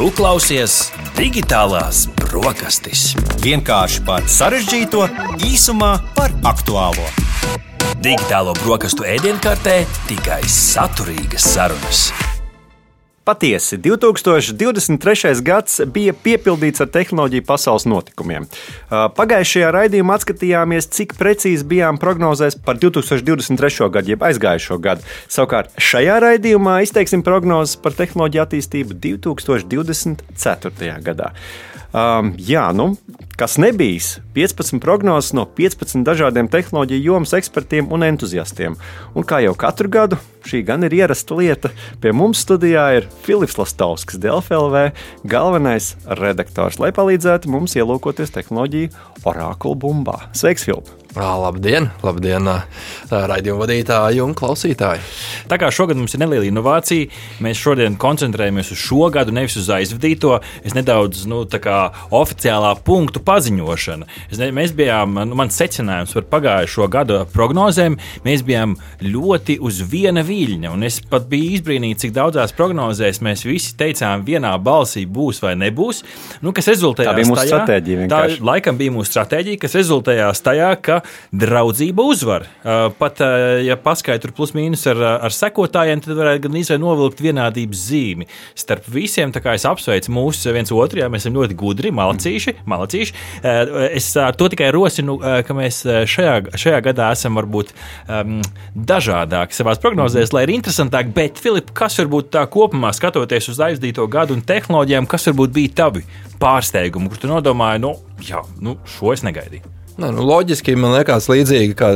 Tu klausies digitālās brokastis. Vienkārši par sarežģīto, īsumā par aktuālo. Digitālo brokastu ēdienkartē tikai saturīgas sarunas. Patiesi, 2023. gads bija piepildīts ar tehnoloģiju pasaules notikumiem. Pagājušajā raidījumā atskatījāmies, cik precīzi bijām prognozēs par 2023. gadu, jeb aizgājušo gadu. Savukārt šajā raidījumā izteiksim prognozes par tehnoloģiju attīstību 2024. gadā. Um, jā, nu, kas nebijis 15 prognozes no 15 dažādiem tehnoloģiju jomas ekspertiem un entuziastiem. Un kā jau katru gadu, šī gan ir ierasta lieta. Pie mums studijā ir Filips Lastovskis, DLV galvenais redaktors, lai palīdzētu mums ielūkoties tehnoloģiju orakulu bumbā. Sveiks, Filips! Labdien, labdien raidījuma vadītāji un klausītāji. Tā kā šogad mums ir neliela inovācija, mēs šodien koncentrējamies uz šo gadu, nevis uz aizvadīto. Es nedaudz nu, oficiālā punktu paziņošana. Es ne, mēs bijām, nu, mans secinājums par pagājušo gadu prognozēm, mēs bijām ļoti uz viena viļņa. Un es pat biju izbrīnīts, cik daudzās prognozēs mēs visi teicām, vienā balsī būs vai nebūs. Nu, kas rezultējās tā bija mūsu tajā, stratēģija. Vienkārši. Tā laikam bija mūsu stratēģija, kas rezultējās tajā, ka draudzība uzvar. Pat ja paskaidro plus mīnus ar, ar sekotājiem, tad varētu gan izvēlēt novilkt vienādības zīmi starp visiem. Tā kā es apsveicu mūsu viens otru, jā, mēs esam ļoti gudri, malacīši. malacīši. Es to tikai rosinu, ka mēs šajā, šajā gadā esam varbūt um, dažādāki savā prognozēs, lai ir interesantāk. Bet, Filip, kas varbūt tā kopumā skatoties uz aizdīto gadu un tehnoloģijām, kas varbūt bija tavi pārsteigumi, kur tu nodomāji, nu, jā, nu, šo es negaidīju? Nē, nu, loģiski man liekas, līdzīgi kā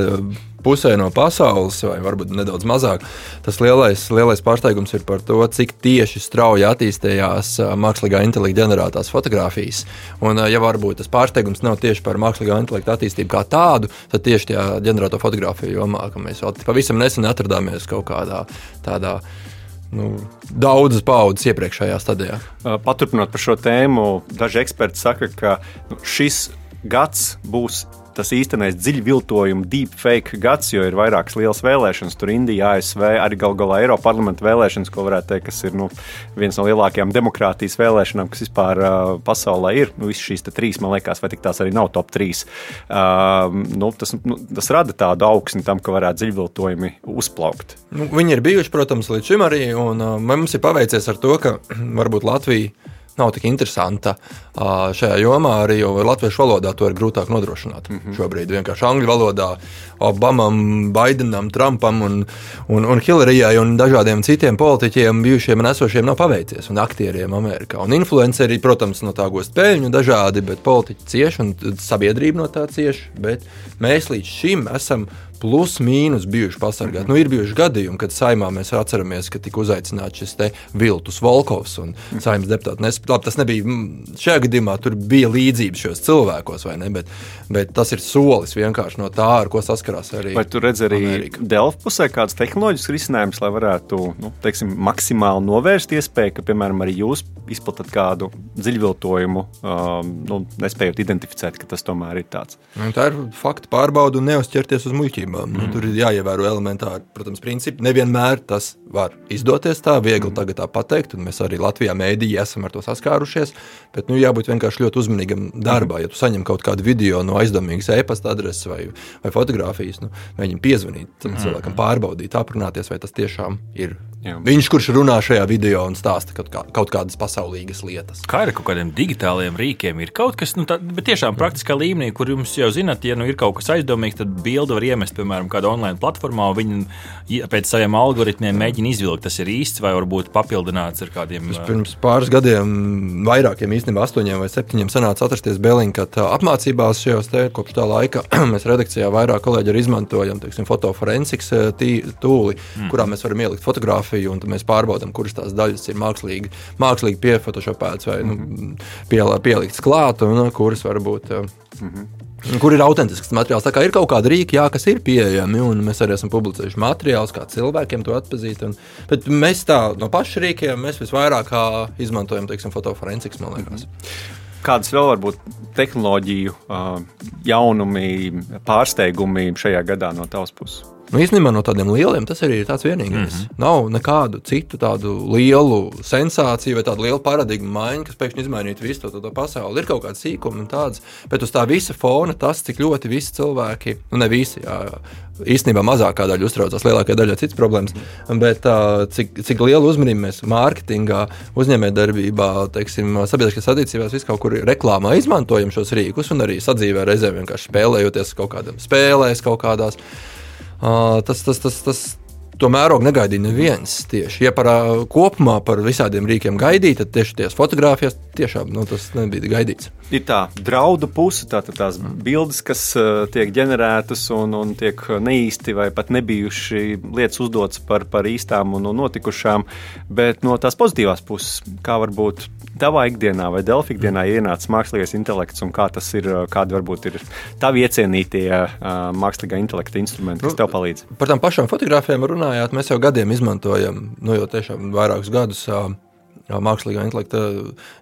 pusē no pasaules, vai varbūt nedaudz mazāk. Tas lielais, lielais pārsteigums ir par to, cik tieši strauji attīstījās mākslīgā intelekta ģenerētās fotografijas. Un, ja varbūt tas pārsteigums nav tieši par mākslīgā intelekta attīstību kā tādu, tad tieši tajā ģenerēto fotografiju jomā, ka mēs pavisam nesen atradāmies kaut kādā tādā nu, daudzas paudzes iepriekšējā stadijā. Paturpinot par šo tēmu, daži eksperti saka, ka nu, šis gads būs tas īstenais dziļviltojuma deepfake gads, jo ir vairākas lielas vēlēšanas. Tur Indija, ASV, arī gal galā Eiropas parlamenta vēlēšanas, ko varētu teikt, kas ir nu, viens no lielākajām demokrātijas vēlēšanām, kas vispār uh, pasaulē ir. Nu, Visas šīs trīs, man liekas, vai tās arī nav top trīs. Uh, nu, tas, nu, tas rada tādu augsni tam, ka varētu dziļviltojumi uzplaukt. Nu, viņi ir bijuši, protams, līdz šim arī, un uh, mums ir paveicies ar to, ka varbūt Latvija nav tik interesanta šajā jomā, arī jo latviešu valodā to ir grūtāk nodrošināt. Mm -hmm. Šobrīd vienkārši angļu valodā Obamam, Baidenam, Trumpam un, un, un Hillarijai un dažādiem citiem politiķiem, bijušiem un esošiem, nav paveicies, un aktieriem Amerikā. Un influenceri, protams, no tā gūst peļņu dažādi, bet politiķi cieš un sabiedrība no tā cieš. Bet mēs līdz šim esam plus mīnus bijuši pasargāti. Nu, ir bijuši gadījumi, kad saimā mēs atceramies, ka tika uzaicināts šis Viltus Volkovs un saimnes deputāts. Labi, tas nebija mm, šajā gadījumā, tur bija līdzības šos cilvēkos, ne, bet, bet tas ir solis vienkārši no tā, ar ko saskarās arī. Vai tu redz arī Delfa pusē kādas tehnoloģiskas risinājumus, lai varētu nu, teiksim, maksimāli novērst iespēju, ka, piemēram, arī jūs izplatāt kādu dziļviltojumu, um, nu, nespējot identificēt, ka tas tomēr ir tāds? Nu, tā ir fakta pārbauda un neuzķerties uz muļķību attiecībām. Mm. Nu, tur ir jāievēro elementāri, protams, principi. Nevienmēr tas var izdoties tā, viegli mm. tagad tā pateikt, un mēs arī Latvijā mēdījā esam ar to saskārušies. Bet nu, jābūt vienkārši ļoti uzmanīgam darbā. Ja tu saņem kaut kādu video no aizdomīgas e-pasta adreses vai, vai fotografijas, nu, mēģini piezvanīt tam mm. cilvēkam, pārbaudīt, aprunāties, vai tas tiešām ir Jā. Viņš, kurš runā šajā video un stāsta kaut, kā, kaut kādas pasaulīgas lietas. Kā ar kaut kādiem digitāliem rīkiem, ir kaut kas, nu, tā, bet tiešām praktiskā līmenī, kur jums jau zināt, ja nu ir kaut kas aizdomīgs, tad bildi var iemest, piemēram, kādā online platformā, un viņi pēc saviem algoritmiem mēģina izvilkt, tas ir īsts vai varbūt papildināts ar kādiem. Es pirms pāris gadiem, vairākiem īstenībā, astoņiem vai septiņiem, sanāca atrasties Belinkāt apmācībās šajos te kopš tā laika. mēs redakcijā vairāk kolēģi arī izmantojam, teiksim, fotoforensiks tūli, mm. kurā mēs varam ielikt fotografiju, un mēs pārbaudām, kuras tās daļas ir mākslīgi, mākslīgi piefotošopētas vai nu, mhm. pie, pieliktas klāt, un kuras varbūt. Mm -hmm. Kur ir autentisks materiāls? Tā kā ir kaut kāda rīka, jā, kas ir pieejami, un mēs arī esam publicējuši materiālus, kā cilvēkiem to atpazīt. Un, bet mēs tā no paša rīkiem visvairāk izmantojam, teiksim, fotoforensikas, man liekas. Mm -hmm. Kādas vēl var būt tehnoloģiju jaunumi, pārsteigumi šajā gadā no tavas puses? Nu, īstenībā no tādiem lieliem tas arī ir tāds vienīgais. Mm -hmm. Nav nekādu citu tādu lielu sensāciju vai tādu lielu paradigmu maiņu, kas pēkšņi izmainītu visu to, to, to pasauli. Ir kaut kāda sīkuma un tāds, bet uz tā visa fona tas, cik ļoti visi cilvēki, nu ne visi, jā, īstenībā mazākā daļa uztraucās, lielākā daļa citas problēmas, bet uh, cik, cik lielu uzmanību mēs mārketingā, uzņēmējdarbībā, sabiedriskajās attiecībās, visu kaut kur reklāmā izmantojam šos rīkus un arī sadzīvē reizēm vienkārši spēlējoties kaut kādām spēlēs, kaut kādās. Tas, tas, tas, tas, To mērogu negaidīja neviens. Tieši. Ja par kopumā par visādiem rīkiem gaidīja, tad tieši tajās fotografijās tiešām nu, tas nebija gaidīts. Ir tā draudu puse, tātad tās bildes, kas tiek ģenerētas un, un tiek neīsti vai pat nebijuši lietas uzdotas par, par īstām un, un notikušām, bet no tās pozitīvās puses, kā varbūt tavā ikdienā vai Delfi ikdienā ienācis mākslīgais intelekts un kā tas ir, kādi varbūt ir tavi iecienītie mākslīgā intelekta instrumenti, kas tev palīdz? Par tām pašām fotografijām runājot, mēs jau gadiem izmantojam, nu jau tiešām vairākus gadus. Mākslīgā intelekta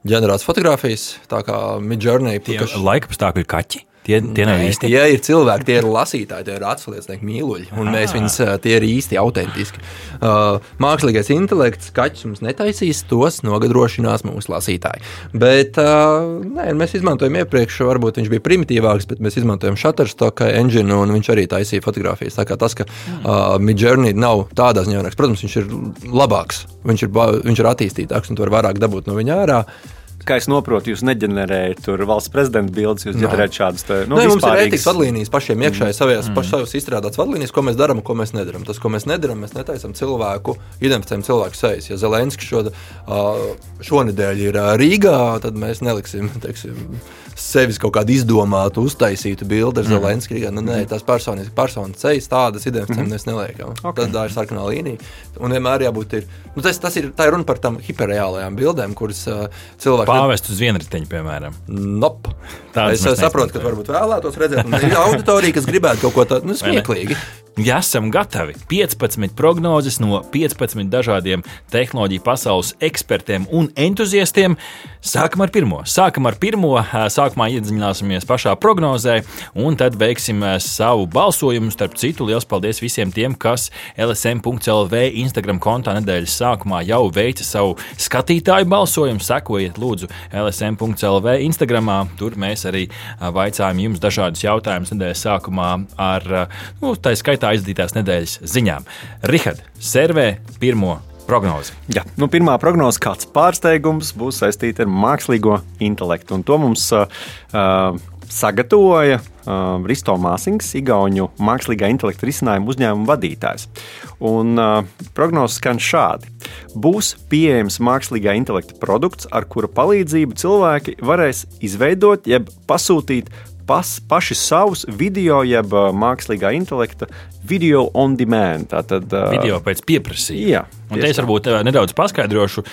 ģenerētas fotografijas, tā kā Midjourney. Kas... Laika apstākļi ir kaķi. Tie, tie nav īsti. Tie ir cilvēki, tie ir lasītāji, tie ir atsliecinieki mīluļi. Un mēs ah. viņus, tie ir īsti autentiski. Uh, mākslīgais intelekts, kaķis mums netaisīs, tos nogadrošinās mūsu lasītāji. Bet uh, nē, mēs izmantojam iepriekš, varbūt viņš bija primitīvāks, bet mēs izmantojam Shutterstock engine, un viņš arī taisīja fotografijas. Tā kā tas, ka uh, Midjourney nav tādā ziņā, protams, viņš ir labāks, viņš ir, viņš ir attīstītāks un tu vari vairāk dabūt no viņa ārā kā es saprotu, jūs neģenerējat valsts prezidenta bildes, jūs ģenerējat šādas te, nu, Nē, mums ir ētikas vadlīnijas pašiem iekšēji, savās mm. pašās izstrādātas vadlīnijas, ko mēs darām un ko mēs nedarām. Tas, ko mēs nedarām, mēs netaisām cilvēku, identificējam cilvēku sejas. Ja Zelenskis šo, šonadēļ ir Rīgā, tad mēs neliksim, teiksim, sevis kaut kādu izdomātu, uztaisītu bildi ar mm. Zelenski. Nu, nē, tās personas, personas ceļš, tādas identitātes mm. mēs neliekam. Okay. Tad tā ir sarkanā līnija. Un vienmēr jābūt ir, nu, tas, tas ir, tā ir runa par tām hiperreālajām bildēm, kuras uh, cilvēki. Pāvest uz vienriteņa, piemēram. Nope. Tādas es saprotu, ka varbūt vēlētos redzēt, ir auditorija, kas gribētu kaut ko tādu nu, smieklīgu. Ja esam gatavi 15 prognozes no 15 dažādiem tehnoloģiju pasaules ekspertiem un entuziastiem, sākam ar pirmo. Sākam ar pirmo, sākumā iedziļināsimies pašā prognozē, un tad veiksim savu balsojumu. Starp citu, liels paldies visiem tiem, kas LSM.CLV Instagram kontā nedēļas sākumā jau veica savu skatītāju balsojumu. Sekojiet, lūdzu, LSM.CLV Instagramā. Tur mēs arī vaicājam jums dažādus jautājumus nedēļas sākumā ar, nu, tā skaitā tā aizdītās nedēļas ziņām. Rihard, servē pirmo prognozi. Jā, nu, pirmā prognoze, kāds pārsteigums būs saistīta ar mākslīgo intelektu. Un to mums uh, uh, sagatavoja uh, Risto Māsings, Igaunijas mākslīgā intelekta risinājuma uzņēmuma vadītājs. Un uh, prognozes skan šādi. Būs pieejams mākslīgā intelekta produkts, ar kura palīdzību cilvēki varēs izveidot jeb pasūtīt pas, paši savus video, jeb mākslīgā intelekta video on demand. Tātad, video pēc pieprasījuma. Jā, Un te es varbūt nedaudz paskaidrošu.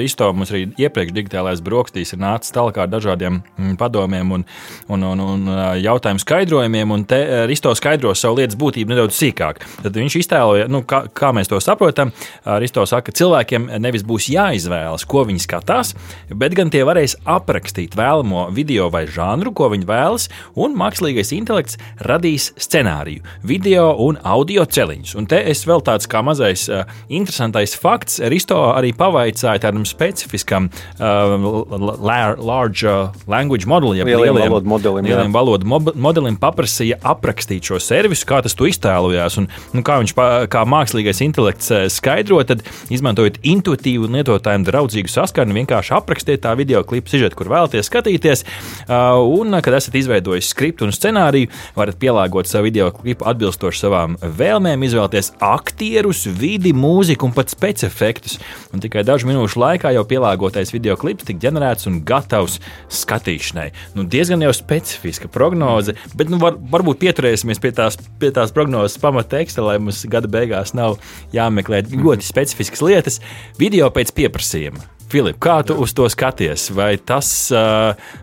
Risto mums arī iepriekš digitālais brokastīs ir nācis tālāk ar dažādiem mm, padomiem un, un, un, un jautājumu skaidrojumiem, un te Risto skaidro savu lietas būtību nedaudz sīkāk. Tad viņš iztēloja, nu, kā, kā mēs to saprotam. Risto saka, ka cilvēkiem nevis būs jāizvēlas, ko viņi skatās, bet gan tie varēs aprakstīt vēlamo video vai žanru, ko viņi vēlas, un mākslīgais intelekts radīs scenāriju, video un audio celiņus. Un te es vēl tāds kā mazais uh, interesantais fakts. Risto arī pavaicāja tādam specifiskam uh, large uh, language modelim, jeb lieliem valodu modelim, lieliem valodu modelim paprasīja aprakstīt šo servisu, kā tas tu iztēlojās. Un, nu, kā viņš kā mākslīgais intelekts skaidro, tad izmantojot intuitīvu un lietotājiem draudzīgu saskarni, vienkārši aprakstiet tā video klipu sižetu, kur vēlaties skatīties. Uh, un, kad esat izveidojis skriptu un scenāriju, varat pielāgot savu video klipu atbilstoši savām vēlmēm, izvēlēties aktierus, vidi, mūziku un pat specifektus. Un tikai dažu minūšu laikā jau pielāgotais video klips tika ģenerēts un gatavs skatīšanai. Nu, diezgan jau specifiska prognoze, bet nu, var, varbūt pieturēsimies pie tās, pie tās prognozes pamatteksta, lai mums gada beigās nav jāmeklē ļoti specifiskas lietas. Video pēc pieprasījuma. Filip, kā tu uz to skaties? Vai tas,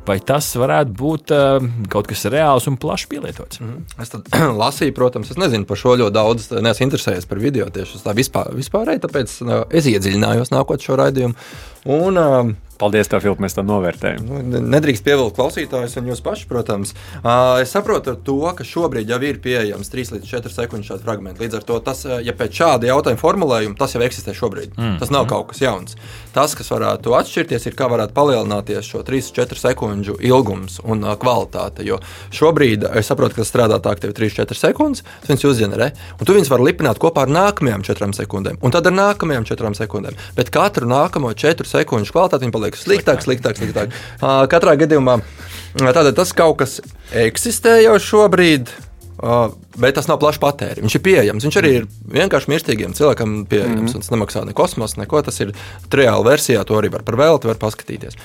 vai tas varētu būt kaut kas reāls un plaši pielietots? Mm. Es lasīju, protams, es nezinu par šo ļoti daudz, neesmu interesējies par video tieši tā vispār, vispārēji, tāpēc es iedziļinājos nākot šo raidījumu. Un, Paldies, tev, Filip, mēs to novērtējam. Nu, ne- Nedrīkst pievilkt klausītājus un jūs paši, protams. Ā, Es saprotu to, ka šobrīd jau ir pieejams 3 līdz 4 sekundes šādi fragmenti. Līdz ar to, tas, ja pēc šāda jautājuma formulējuma, tas jau eksistē šobrīd. Mm. Tas nav kaut kas jauns. Tas, kas varētu atšķirties, ir, kā varētu palielināties šo 3-4 sekundžu ilgums un ā, kvalitāte. Jo šobrīd es saprotu, ka tas strādā tā, ka tev ir 3-4 sekundes, tu viņus uzģenerē, un tu viņus vari lipināt kopā ar nākamajām 4 sekundēm, un tad ar nākamajām 4 sekundēm. Bet katru nākamo 4 sekundžu kvalitāti viņi paliek sliktāk, sliktāk, sliktāk. Ā, Katrā gadījumā tātad tas kaut kas eksistē jau šobrīd. Uh, bet tas nav plašs patēriņš. Viņš ir pieejams. Viņš arī ir vienkārši mirstīgiem cilvēkam pieejams. Mm -hmm. Tas nemaksā ne kosmos, neko. Tas ir triāla versijā. To arī var par velti var paskatīties.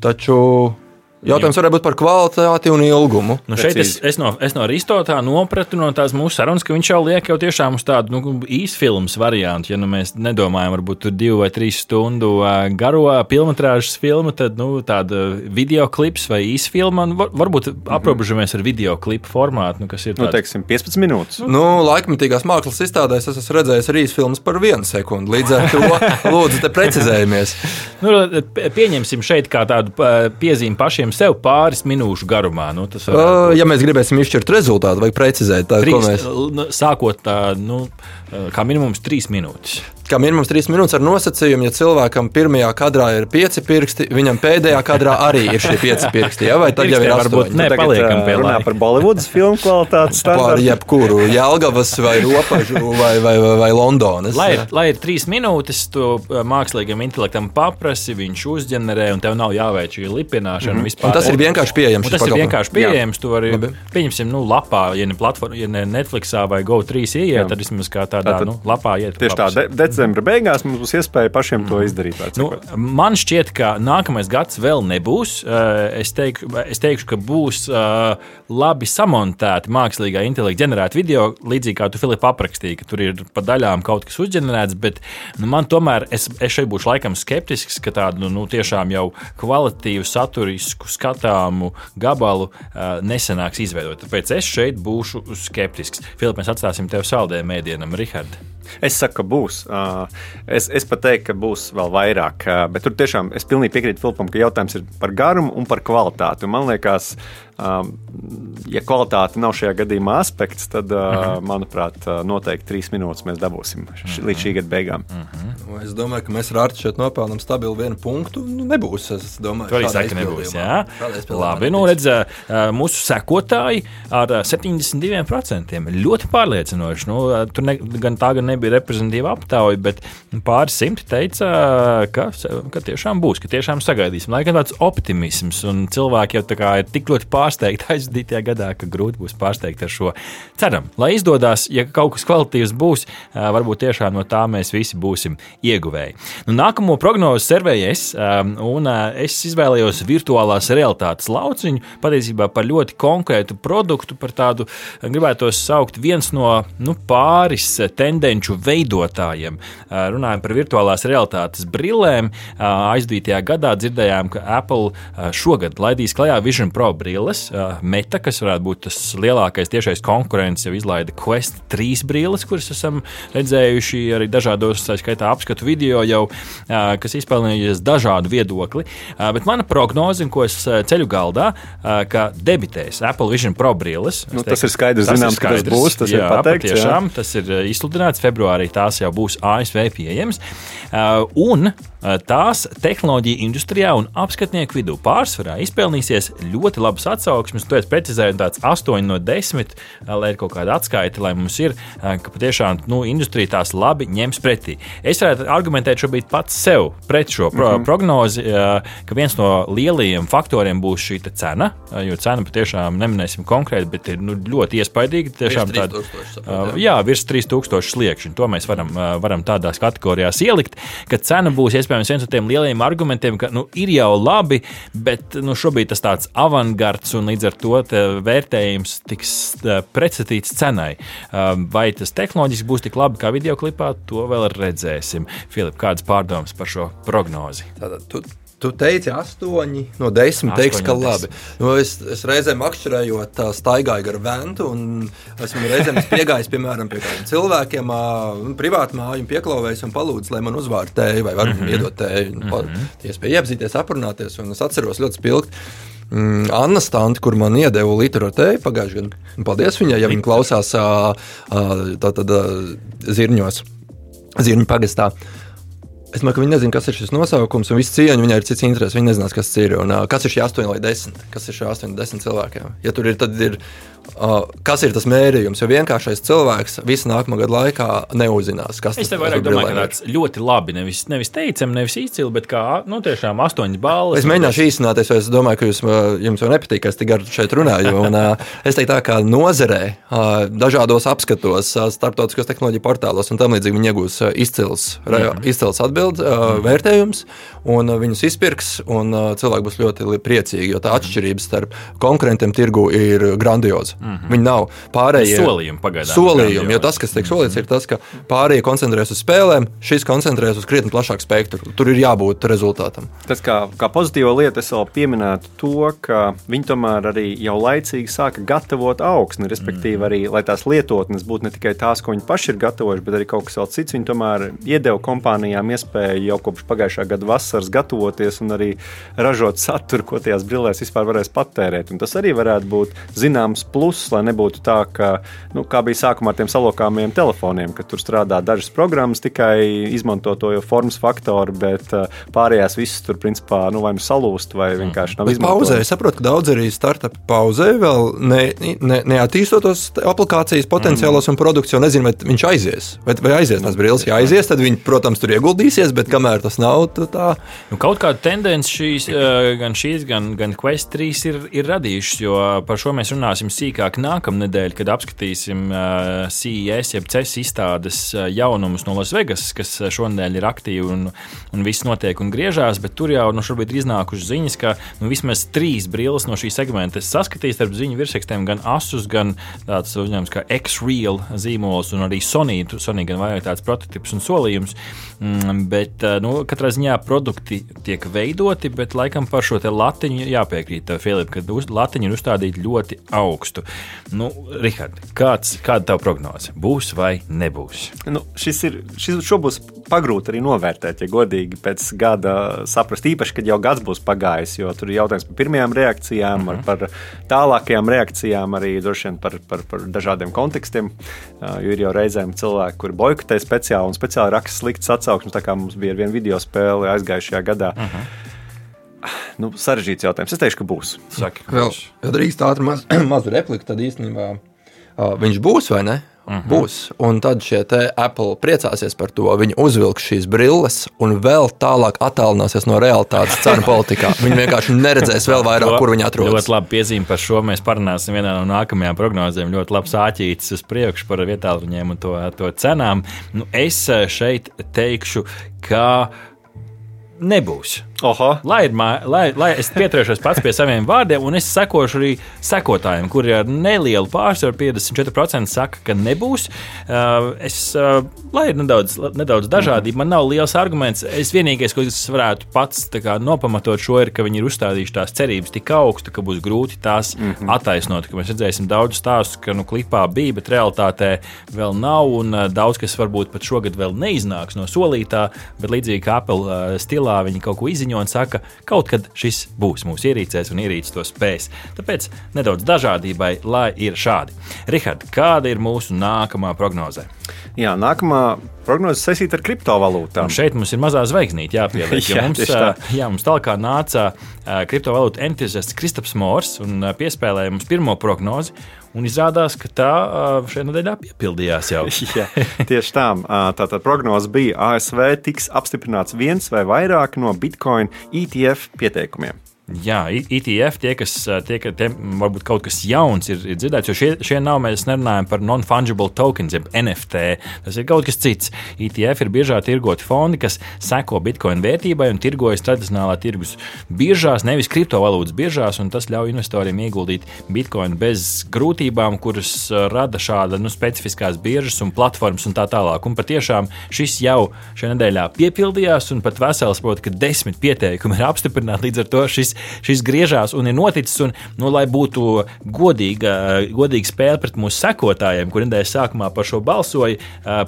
Taču jautājums varētu būt par kvalitāti un ilgumu. Nu šeit es, es, no, es no Aristotā nopratu no tās mūsu sarunas, ka viņš jau liek jau tiešām uz tādu nu, īsfilmas variantu. Ja nu mēs nedomājam, varbūt tur divu vai trīs stundu garo filmas filmu, tad nu, tāda video klips vai īsfilma. un var- Varbūt mm -hmm. aprobežamies ar video klipu formātu, nu, kas ir Nu, tāds- teiksim, 15 minūtes. Nu, laikmatīgās mākslas izstādēs es esmu redzējis arī filmas par vienu sekundi. Līdz ar to lūdzu, te precizējamies. Nu, pieņemsim šeit kā tādu piezīmi pašiem sev pāris minūšu garumā. Nu, tas Uh, ja mēs gribēsim izšķirt rezultātu, vajag precizēt, tā, ko Trīs, mēs nu, sākot tā, nu, kā minimums trīs minūtes. Kā minimums trīs minūtes ar nosacījumu, ja cilvēkam pirmajā kadrā ir pieci pirksti, viņam pēdējā kadrā arī ir šie pieci pirksti. Ja? Vai tad jau ir varbūt astoņi? ne. paliekam pie runā par Bollywoodas filmu kvalitātes Par standartu. jebkuru Jālgavas vai Ropažu vai, vai, vai, vai Londonas. Lai ir, lai ir trīs minūtes, tu uh, mākslīgam intelektam paprasti, viņš uzģenerē, un tev nav jāveic šī lipināšana. Mm -hmm. Un tas ir vienkārši pieejams. Un tas ir pakalpojums. vienkārši pieejams. Tu vari, Labi. pieņemsim, nu, lapā, ja ne, platform, ja ne Netflixā vai GO3 ieiet, Jā. tad vismaz kā tādā Tātad nu, lapā iet. Tieši tā, decembra beigās mums būs iespēja pašiem to izdarīt. vai Nu, man šķiet, ka nākamais gads vēl nebūs. Eh, Es teikšu, es teikšu ka būs eh, labi samontēti mākslīgā intelekta ģenerēti video, līdzīgi kā tu Filipa aprakstīji, ka tur ir pa daļām kaut kas uzģenerēts. Bet nu, man tomēr, es, es šeit būšu laikam skeptisks, ka tādu nu, nu, tiešām jau kvalitatīvu, saturisku, skatāmu gabalu uh, nesanāks izveidot. Tāpēc es šeit būšu skeptisks. Filipa, mēs atstāsim tev saldējumu mēdienam, Rihard. Es saku, ka būs. Ā, Es, es pat teiktu, ka būs vēl vairāk. ā, Bet tur tiešām es pilnīgi piekrītu Filipam, ka jautājums ir par garumu un par kvalitāti. Un man liekas, ja kvalitāte nav šajā gadījumā aspekts, tad, ā, manuprāt, ā, noteikti trīs minūtes mēs dabūsim š- līdz šī gada beigām. Nu, Es domāju, ka mēs ar Artu šeit nopelnām stabilu vienu punktu. Nu, nebūs. Es domāju, ka nebūs. izpildījumā. Jā, labi. Nu, nebūs. redz, ā, mūsu sekotāji ar ā, 72% ir ļoti pārliecinoši. Nu, tur ne, gan tā, gan nebija reprezentatīva aptauja, bet pāris simti teica, ka, ka tiešām būs, ka tiešām sagaidīsim. Lai gan tāds optimisms, un cilvēki jau tā kā ir tik ļoti pārsteigti aizdītajā gadā, ka grūti būs pārsteigt ar šo. Ceram, lai izdodas, ja kaut kas kvalitīvs būs, varbūt tiešām no tā mēs visi būsim ieguvēji. Nu, nākamo prognozi servēju es, un es izvēlējos virtuālās realitātes lauciņu, patiesībā par ļoti konkrētu produktu, par tādu, gribētu saukt, viens no nu, pāris tendenču veidotājiem. Runājot par virtuālās realitātes brillēm, aizdītajā gadā dzirdējām, ka Apple šogad laidīs klajā Vision Pro brilles, uh, Meta, kas varētu būt tas lielākais tiešais konkurents, jau izlaida Quest 3 brilles, kuras esam redzējuši arī dažādos, tā skaitā, apskatu video jau, kas izpelnījies dažādu viedokli. Bet mana prognoze, ko es ceļu galdā, ka debitēs Apple Vision Pro brilles. Es Nu, tas ir skaidrs, zināms, ka tas būs, tas ir jā, pateikts, jā. Patiešām, tas ir izsludināts februārī, tās jau būs ASV pieejamas. Un tās tehnoloģija industrijā un apskatnieku vidū pārsvarā izpelnīsies ļoti labas atsauksmes. Tu esi precizējis tāds 8 no 10, ā, lai ir kaut kāda atskaita, lai mums ir, ā, ka patiešām nu, industrija tās labi ņems pretī. Es varētu argumentēt šobrīd pats sev pret šo pro Mhm. mm -hmm. prognozi, ka viens no lielajiem faktoriem būs šī te cena, jo cena patiešām neminēsim konkrēti, bet ir nu, ļoti iespaidīga. Tiešām tāda, 3000 saprotu, ā, jā. virs 3000 sliekšņa. To mēs varam, varam tādās kategorijās ielikt, ka cena būs iespējams viens no tiem lielajiem argumentiem, ka nu, ir jau labi, bet nu, šobrīd tas tāds avangards un līdz ar to vērtējums tiks ā, pretstatīts cenai. Ā, Vai tas tehnoloģiski būs tik labi kā video klipā, to vēl redzēsim. Filip, kādas pārdomas par šo prognozi? Tātad, tu Tu teici, astoņi no desmit. Teiks, ka labi. Nu, es, es reizēm makšķerējot, ā, staigāju gar ventu, un esmu reizēm piegājis piemēram pie kādiem cilvēkiem, ā, privātu māju, un pieklauvējis un palūdzis, lai man uzvārdu tēju vai varu mm -hmm. iedot tēju. Mm -hmm. Iespēja iepazīties, aprunāties, un es atceros ļoti spilgti. Mm, Anna Stante, kur man iedeva literatūru pagājušajā gadā. Paldies viņai, ja viņa klausās tātad zirņos, zirņu pagastā. Es domāju, ka viņi nezina, kas ir šis nosaukums, un viss cieņa viņai ir cits interesi. Viņi nezinās, kas tas ir. Un, uh, kas ir šie 8 vai 10? Kas ir šie 8 vai 10 cilvēkiem? Ja tur ir, tad ir. Uh, kas ir tas mērījums? Jo vienkāršais cilvēks visu nākamo gadu laikā neuzzinās, kas Es tas te vairāk tas domāju, ka ir. tāds ļoti labi, nevis, nevis teicami, nevis izcili, bet kā nu, tiešām astoņas balvas. Es mēģināšu īstenāties, jo es domāju, ka jūs, uh, jums jau nepatīk, ka es tik gari šeit runāju. Un, uh, es teiktu, tā, ka nozarē, uh, dažādos apskatos, uh, starptautiskos tehnoloģiju portālos un tam līdzīgi viņi iegūs uh, izcils, re, izcils atbildes, uh, vērtējums, un viņus izpirks, un cilvēki būs ļoti priecīgi, jo tā atšķirība starp konkurentiem tirgu ir grandioza. Viņi nav pārējie. Solījumi pagaidām Solījumi, jo tas, kas tiek solīts, ir tas, ka pārējie koncentrējas uz spēlēm, šis koncentrējas uz krietni plašāku spektru. Tur ir jābūt rezultātam. Tas kā, kā pozitīva lieta, es vēl pieminētu to, ka viņi tomēr arī jau laicīgi sāka gatavot augsni. Respektīvi, arī lai tās lietotnes būtu ne tikai tās, ko viņi paši ir gatavojuši, bet arī kaut kas vēl cits. Viņi tomēr iedeva kompānijām iespēju jau kopš pagājušā gada vasaras gatavoties un arī ražot saturu, ko tajās brillēs vispār varēs patērēt. Un tas arī varētu būt zināms pluss, lai nebūtu tā, ka, nu, kā bija sākumā ar tiem salokāmiem telefoniem, ka tur strādā dažas programmas, tikai izmanto to jau formas faktoru, bet uh, pārējās visas tur principā nu, vai nu salūst, vai vienkārši nav Bet pauzē, izmantotas. es saprotu, ka daudz arī startupi pauzē, vēl ne, ne, neattīstot tos aplikācijas potenciālos mm. un produktus, jo nezinu, vai viņš aizies. Vai, vai aizies tās brilles? Ja aizies, tad viņi, protams, tur ieguldīsies, bet kamēr tas nav, tad tā. Nu, kaut kāda tendence šīs, eh, gan šīs, gan, gan Quest 3 ir, ir radījušas, jo par šo mēs runāsim sīkāk nākamnedēļ, kad apskatīsim eh, CES, jeb CES izstādes eh, jaunumus no Las Vegas, kas šonadēļ ir aktīvi un, un viss notiek un griežās, bet tur jau nu, šobrīd ir iznākušas ziņas, ka nu, vismaz trīs brilles no šī segmenta es saskatīju starp ziņu virsrakstiem, gan Asus, gan tāds uzņēmums kā X-Real zīmols un arī Sony. Sony gan vajag tāds prototyps un solījums, mm, bet eh, nu, katrā ziņā produkti tiek veidoti, bet laikam par šo latiņu jāpiekrīt, tev, Filip, ka uz, latiņa ir uzstādīta ļoti augstu. Nu, Rihard, kāds, kāda tava prognoze? Būs vai nebūs? Nu, šis ir, šis, šo būs pagrūti arī novērtēt, ja godīgi pēc gada saprast, īpaši, kad jau gads būs pagājis, jo tur ir jautājums par pirmajām reakcijām, mm -hmm. par tālākajām reakcijām, arī droši vien par, par, par dažādiem kontekstiem. Jo ir jau reizēm cilvēki, kuri boikotē speciāli un speciāli raksta sliktas atsauksmes, tā kā mums bija ar vienu video spēli aizgājušajā gadā. Mm -hmm. nu, sarežģīts jautājums. Es teikšu, ka būs. Saki, Vēl, ja drīkst ātri maz, mazu repliku, tad īstenībā uh, viņš būs vai ne? Uh -huh. Būs. Un tad šie te Apple priecāsies par to. Viņi uzvilks šīs brilles un vēl tālāk attālināsies no realitātes cenu politikā. Viņi vienkārši neredzēs vēl vairāk, kur viņi atrodas. Ļoti labi piezīme par šo. Mēs parunāsim vienā no nākamajām prognozēm. Ļoti labs āķītis uz priekšu par vietāluņiem un to, to cenām. Nu, es šeit teikšu, ka nebūs. Oho! Lai, mā- lai, lai es pieturēšos pats pie saviem vārdiem, un es sekošu arī sekotājiem, kuri ar nelielu pārsvaru 54% saka, ka nebūs. Uh, es, uh, lai ir nedaudz, nedaudz dažādība, man nav liels arguments. Es vienīgais, ko es varētu pats kā nopamatot šo, ir, ka viņi ir uzstādījuši tās cerības tik augstu, ka būs grūti tās mm -hmm. attaisnot. Mēs redzēsim daudz stāstu, ka nu, klipā bija, bet realitātē vēl nav, un uh, daudz kas varbūt pat šogad vēl neiznāks no solītā, bet līdzīgi kā Apple uh, stilā viņi kaut ko izziņo un saka, kaut kad šis būs mūsu ierīcēs un ierīces to spēs. Tāpēc nedaudz dažādībai, lai ir šādi. Rihard, kāda ir mūsu nākamā prognoze? Jā, nākamā prognoze saistīta ar kriptovalūtām. Un šeit mums ir mazā zvaigznīte jāpieliek. Jā, mums, jā, mums tālāk nāca kriptovalūtu entuziasts Kristaps Mors un piespēlēja mums pirmo prognozi. Un izrādās, ka tā šajā nedēļā piepildījās jau. Jā, tieši tā. Tātad prognoze bija, ASV tiks apstiprināts viens vai vairāk no Bitcoin ETF pieteikumiem. Jā, ETF, tie, kas tie, tie, varbūt kaut kas jauns ir, ir dzirdēts, jo šie, šie nav, mēs nerunājam par non-fungible tokens, jeb NFT. Tas ir kaut kas cits. ETF ir biežāk tirgoti fondi, kas seko bitkoinu vērtībai un tirgojas tradicionālā tirgus biržās, nevis kriptovalūtas biržās, un tas ļauj investoriem ieguldīt bitkoinu bez grūtībām, kuras rada šāda nu, specifiskās biržas un platformas un tā tālāk. Un patiešām šis jau šajā nedēļā piepildījās, un pat vesels, protams, ka desmit pieteikumi ir apstiprināti. Līdz ar to šis šis griežās un ir noticis. Un, nu, lai būtu godīga, godīga spēle pret mūsu sekotājiem, kur nedēļas sākumā par šo balsoja,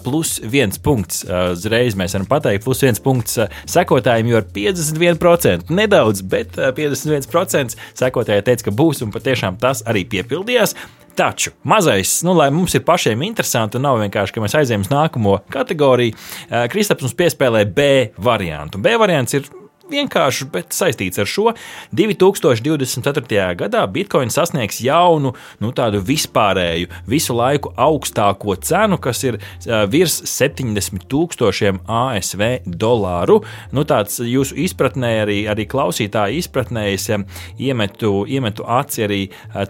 plus viens punkts. Uzreiz mēs varam pateikt, plus viens punkts sekotājiem, jo ir 51%. Nedaudz, bet 51% sekotāji teica, ka būs, un patiešām tas arī piepildījās. Taču mazais, nu, lai mums ir pašiem interesanti, un nav vienkārši, ka mēs aizējām uz nākamo kategoriju, Kristaps mums piespēlē B variantu. B variants ir vienkāršs, bet saistīts ar šo. 2024. gadā Bitcoin sasniegs jaunu, nu, tādu vispārēju, visu laiku augstāko cenu, kas ir virs 70 tūkstošiem ASV dolāru. Nu, tāds jūsu izpratnē, arī, arī klausītāju izpratnē, es iemetu, iemetu aci arī,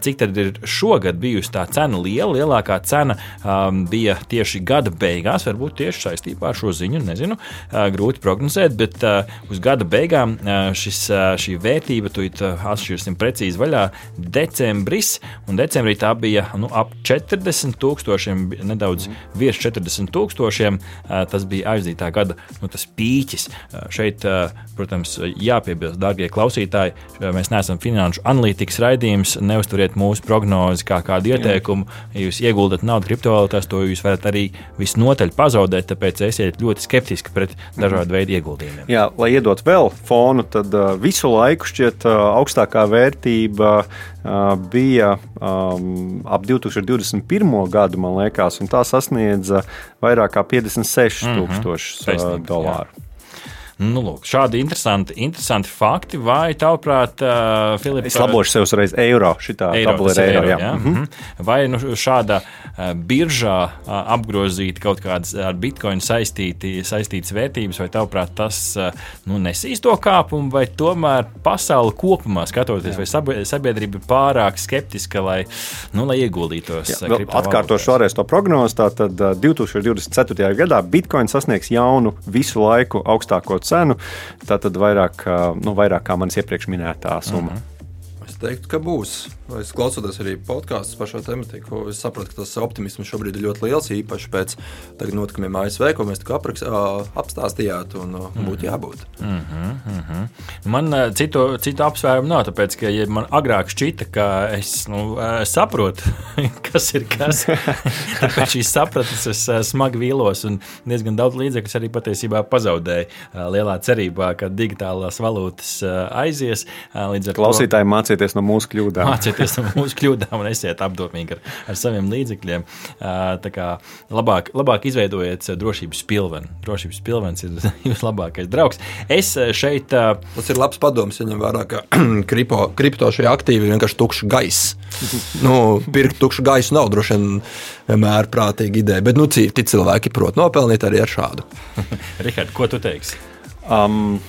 cik tad ir šogad bijusi tā cena liela. Lielākā cena um, bija tieši gada beigās, varbūt tieši saistībā ar šo ziņu, nezinu, uh, grūti prognozēt, bet uh, uz gada beigām beigām šis, šī vērtība, tu atšķirsim precīzi vaļā, decembris, un decembrī tā bija nu, ap 40 tūkstošiem, nedaudz mm. virs 40 tūkstošiem. Tas bija aizdītā gada nu, pīķis. Šeit, protams, jāpiebilst, darbie klausītāji, mēs neesam finanšu analītikas raidījums, neusturiet mūsu prognozi kā kādu ieteikumu. Ja jūs ieguldat naudu kriptovalūtās, to jūs varat arī visnotaļ pazaudēt, tāpēc esiet ļoti skeptiski pret dažādu veidu ieguldījumiem. Jā, lai iedot vēl fonu, tad uh, visu laiku šķiet uh, augstākā vērtība uh, bija um, ap 2021. gadu, man liekas, un tā sasniedza vairāk kā 56 mhm. tūkstošus mm -hmm. dolāru. Jā. Nu, lūk, šādi interesanti, interesanti fakti. Vai tavuprāt, uh, Filipa? Es labošu sev uzreiz eiro. Šitā tabula ir eiro. Jā. Jā. Mm -hmm. Vai nu, šāda uh, biržā uh, apgrozīt kaut kādas ar bitkoinu saistīti, saistītas vērtības, vai tavuprāt tas uh, nu, nesīs to kāpumu, vai tomēr pasauli kopumā skatoties, jā. vai sabiedrība ir pārāk skeptiska, lai, nu, lai ieguldītos? Jā, atkārtošu vēlreiz to prognozi. Tātad 2024. gadā bitkoins sasniegs jaunu visu laiku augstāko cenu cenu, tad vairāk, nu, vairāk kā manis iepriekš minētā summa. Mm -hmm. Es teiktu, ka būs. Es klausoties arī podkāstus par šo tematiku, es saprotu, ka tas optimisms šobrīd ir ļoti liels, īpaši pēc notikumiem ASV, ko mēs tikko apstāstījāt, un mm. būtu jābūt. Mm -hmm, mm -hmm. Man citu, citu apsvērumu nav, tāpēc, ka ja man agrāk šķita, ka es nu, saprotu, kas ir kas. Tāpēc šīs sapratnes es smagi vīlos un diezgan daudz līdzekļu arī patiesībā pazaudēju lielā cerībā, ka digitālās valūtas aizies. Klausītāji mācieties no mūsu kļūdām. Mācieties no mūsu kļūdām un esiet apdomīgi ar, ar saviem līdzekļiem. Tā kā labāk, labāk izveidojiet drošības pilvenu. Drošības pilvens ir jūsu labākais draugs. Es šeit. Tas ir labs padoms, ja ņem vērā, ka kripto, kripto šie aktīvi ir vienkārši tukšs gaiss. nu, pirkt tukšu gaisu nav droši vien vienmēr prātīga ideja, bet nu, citi cilvēki prot nopelnīt arī ar šādu. Rihard, ko tu teiksi? Um,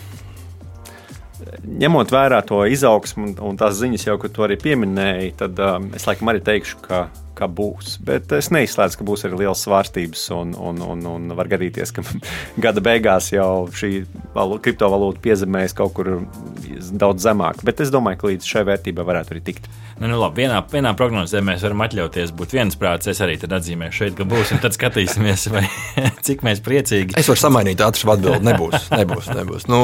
ņemot vērā to izaugsmu un, un tās ziņas, jau, ko tu arī pieminēji, tad um, es laikam arī teikšu, ka, ka būs. Bet es neizslēdzu, ka būs arī liels svārstības un, un, un, un var gadīties, ka gada beigās jau šī kriptovalūta piezemēs kaut kur daudz zemāk. Bet es domāju, ka līdz šai vērtībai varētu arī tikt. Nu, nu, labi, vienā, vienā prognozē mēs varam atļauties būt viensprāts. Es arī atzīmēšu šeit, ka būs. Tad skatīsimies, vai, cik mēs priecīgi. Es varu samainīt ātru atbildi. Nebūs. nebūs, nebūs. Nu,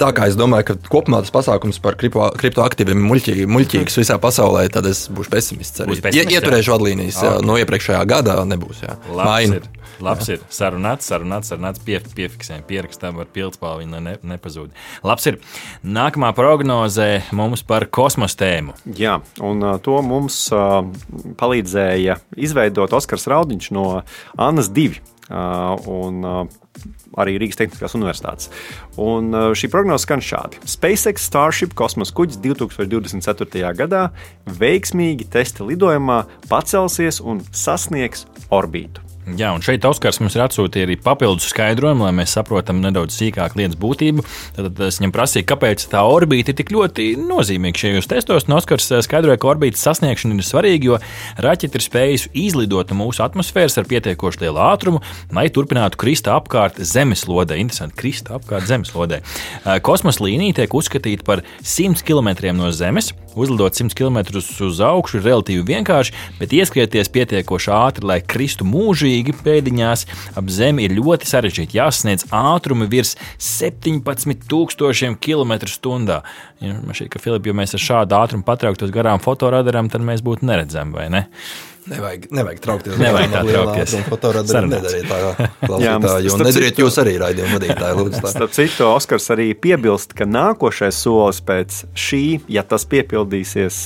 tā kā es domāju, ka kopumā tas pasākums par kriptoaktīviem ir muļķīgs visā pasaulē, tad es būšu pesimists. Arī. Būs pesimists Ieturēšu vadlīnijas okay. no iepriekšējā gada. Nebūs. Jā. Labs ir. Labs ir. Sarunāts, sarunāts, sarunāts pie, piefiksējam, pierakstam ar pildspālu, viņa ne, nepazūd. Labs ir. Nākamā prognozē mums par kosmosa tēmu. Jā, un to mums uh, palīdzēja izveidot Oskars Raudiņš no Annas 2. Uh, un, uh, arī Rīgas Tehniskās Universitātes. Un uh, šī prognoze skan šādi: SpaceX Starship kosmosa kuģis 2024. gadā veiksmīgi testa lidojumā pacelsies un sasniegs orbītu. Jā, un šeit Oskars mums ir atsūtījis arī papildus skaidrojumu, lai mēs saprotam nedaudz sīkāk lietas būtību. Tad es viņam prasīju, kāpēc tā orbīta ir tik ļoti nozīmīga šajos testos. Oskars eh, skaidroja, ka orbītas sasniegšana ir svarīga, jo raķete ir spējusi izlidot no mūsu atmosfēras ar pietiekoši lielu ātrumu, lai turpinātu krist apkārt zemeslodē. Interesanti, krist apkārt zemeslodē. Eh, Kosmosa līnija tiek uzskatīta par 100 km no Zemes. Uzlidot 100 km uz augšu ir relatīvi vienkārši, bet ieskrieties pietiekoši ātri, lai kristu mūžīgi mūžīgi pēdiņās ap zemi ir ļoti sarežģīti. Jāsasniedz ātrumi virs 17,000 km/h. Ja, man šķiet, ka Filips, ja mēs ar šādu ātrumu patrauktos garām fotoradarām, tad mēs būtu neredzami, vai ne? Nevajag, nevajag traukties. Nevajag tā traukties. Fotoradarām nedariet tā, klausītāji, jo nedariet jūs arī raidījumu tā. Starp citu, Oskars arī piebilst, ka nākošais solis pēc šī, ja tas piepildīsies,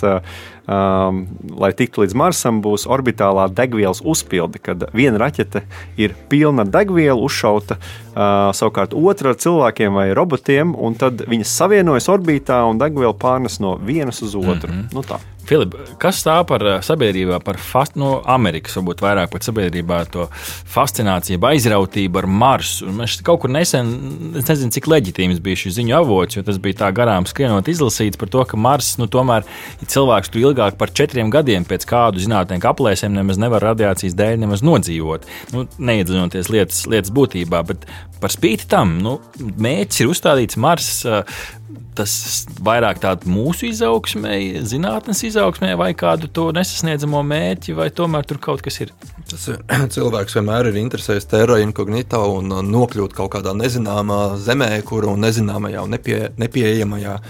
um, lai tiktu līdz Marsam, būs orbitālā degvielas uzpilde, kad viena raķete ir pilna degviela, uzšauta uh, savukārt otra ar cilvēkiem vai robotiem, un tad viņas savienojas orbītā un degviela pārnes no vienas uz otru. Mm -hmm. nu, tā. Filip, kas tā par sabiedrībā, par fast, no Amerikas, varbūt vairāk par sabiedrībā to fascināciju, aizrautību ar Marsu? Un mēs kaut kur nesen, es nezinu, cik leģitīms bija šis ziņu avots, jo tas bija tā garām skrienot izlasīts par to, ka Mars, nu tomēr, ja cilvēks tur ilgāk par četriem gadiem pēc kādu zinātnieku aplēsēm nemaz nevar radiācijas dēļ nemaz nodzīvot, nu, neiedziļinoties lietas, lietas būtībā, bet par spīti tam, nu, mērķis ir uzstādīts Mars tas vairāk tādu mūsu izaugsmē, zinātnes izaugsmē, vai kādu to nesasniedzamo mērķi, vai tomēr tur kaut kas ir? Tas ir, cilvēks vienmēr ir interesējis terra incognita un nokļūt kaut kādā nezināmā zemē, kuru nezināmajā un nepie, nepieejamajā.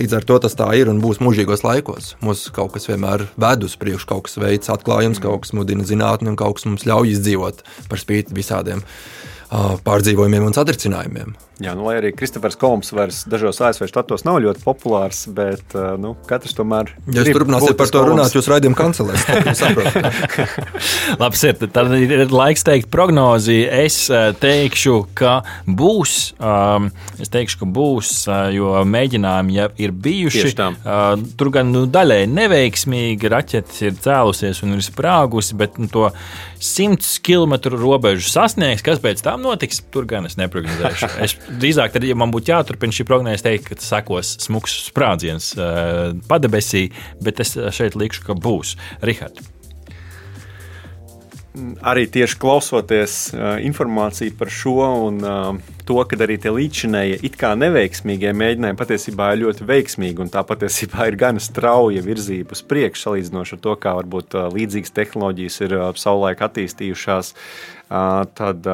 Līdz ar to tas tā ir un būs mūžīgos laikos. Mums kaut kas vienmēr ved uz priekšu, kaut kas veids atklājums, kaut kas mudina zinātni un kaut kas mums ļauj izdzīvot par spīti visādiem uh, pārdzīvojumiem un satricinājumiem. Jā, nu, lai arī Kristofers Kolums vairs dažos ASV štatos nav ļoti populārs, bet nu, katrs tomēr. Ja jūs turpināsiet par to runāt, jūs raidījuma kancelēs. Labi, ir, tad ir laiks teikt prognozi. Es teikšu, ka būs. Um, es teikšu, ka būs, jo mēģinājumi jau ir bijuši. Uh, tur gan nu, daļai neveiksmīgi raķetes ir cēlusies un ir sprāgusi, bet nu, to 100 km robežu sasniegs. Kas pēc tam notiks, tur gan es neprognozēšu. Es drīzāk, tad, ja man būtu jāturpina šī prognoze, teikt, ka sekos smags sprādziens uh, padebesī, bet es šeit likšu, ka būs. Rihards. Arī tieši klausoties uh, informāciju par šo un to, ka arī tie līdzinējie, it kā neveiksmīgie mēģinājumi patiesībā ir ļoti veiksmīgi, un tā patiesībā ir gan strauja virzība uz priekšu, salīdzinoši ar to, kā varbūt līdzīgas tehnoloģijas ir savulaik attīstījušās, tad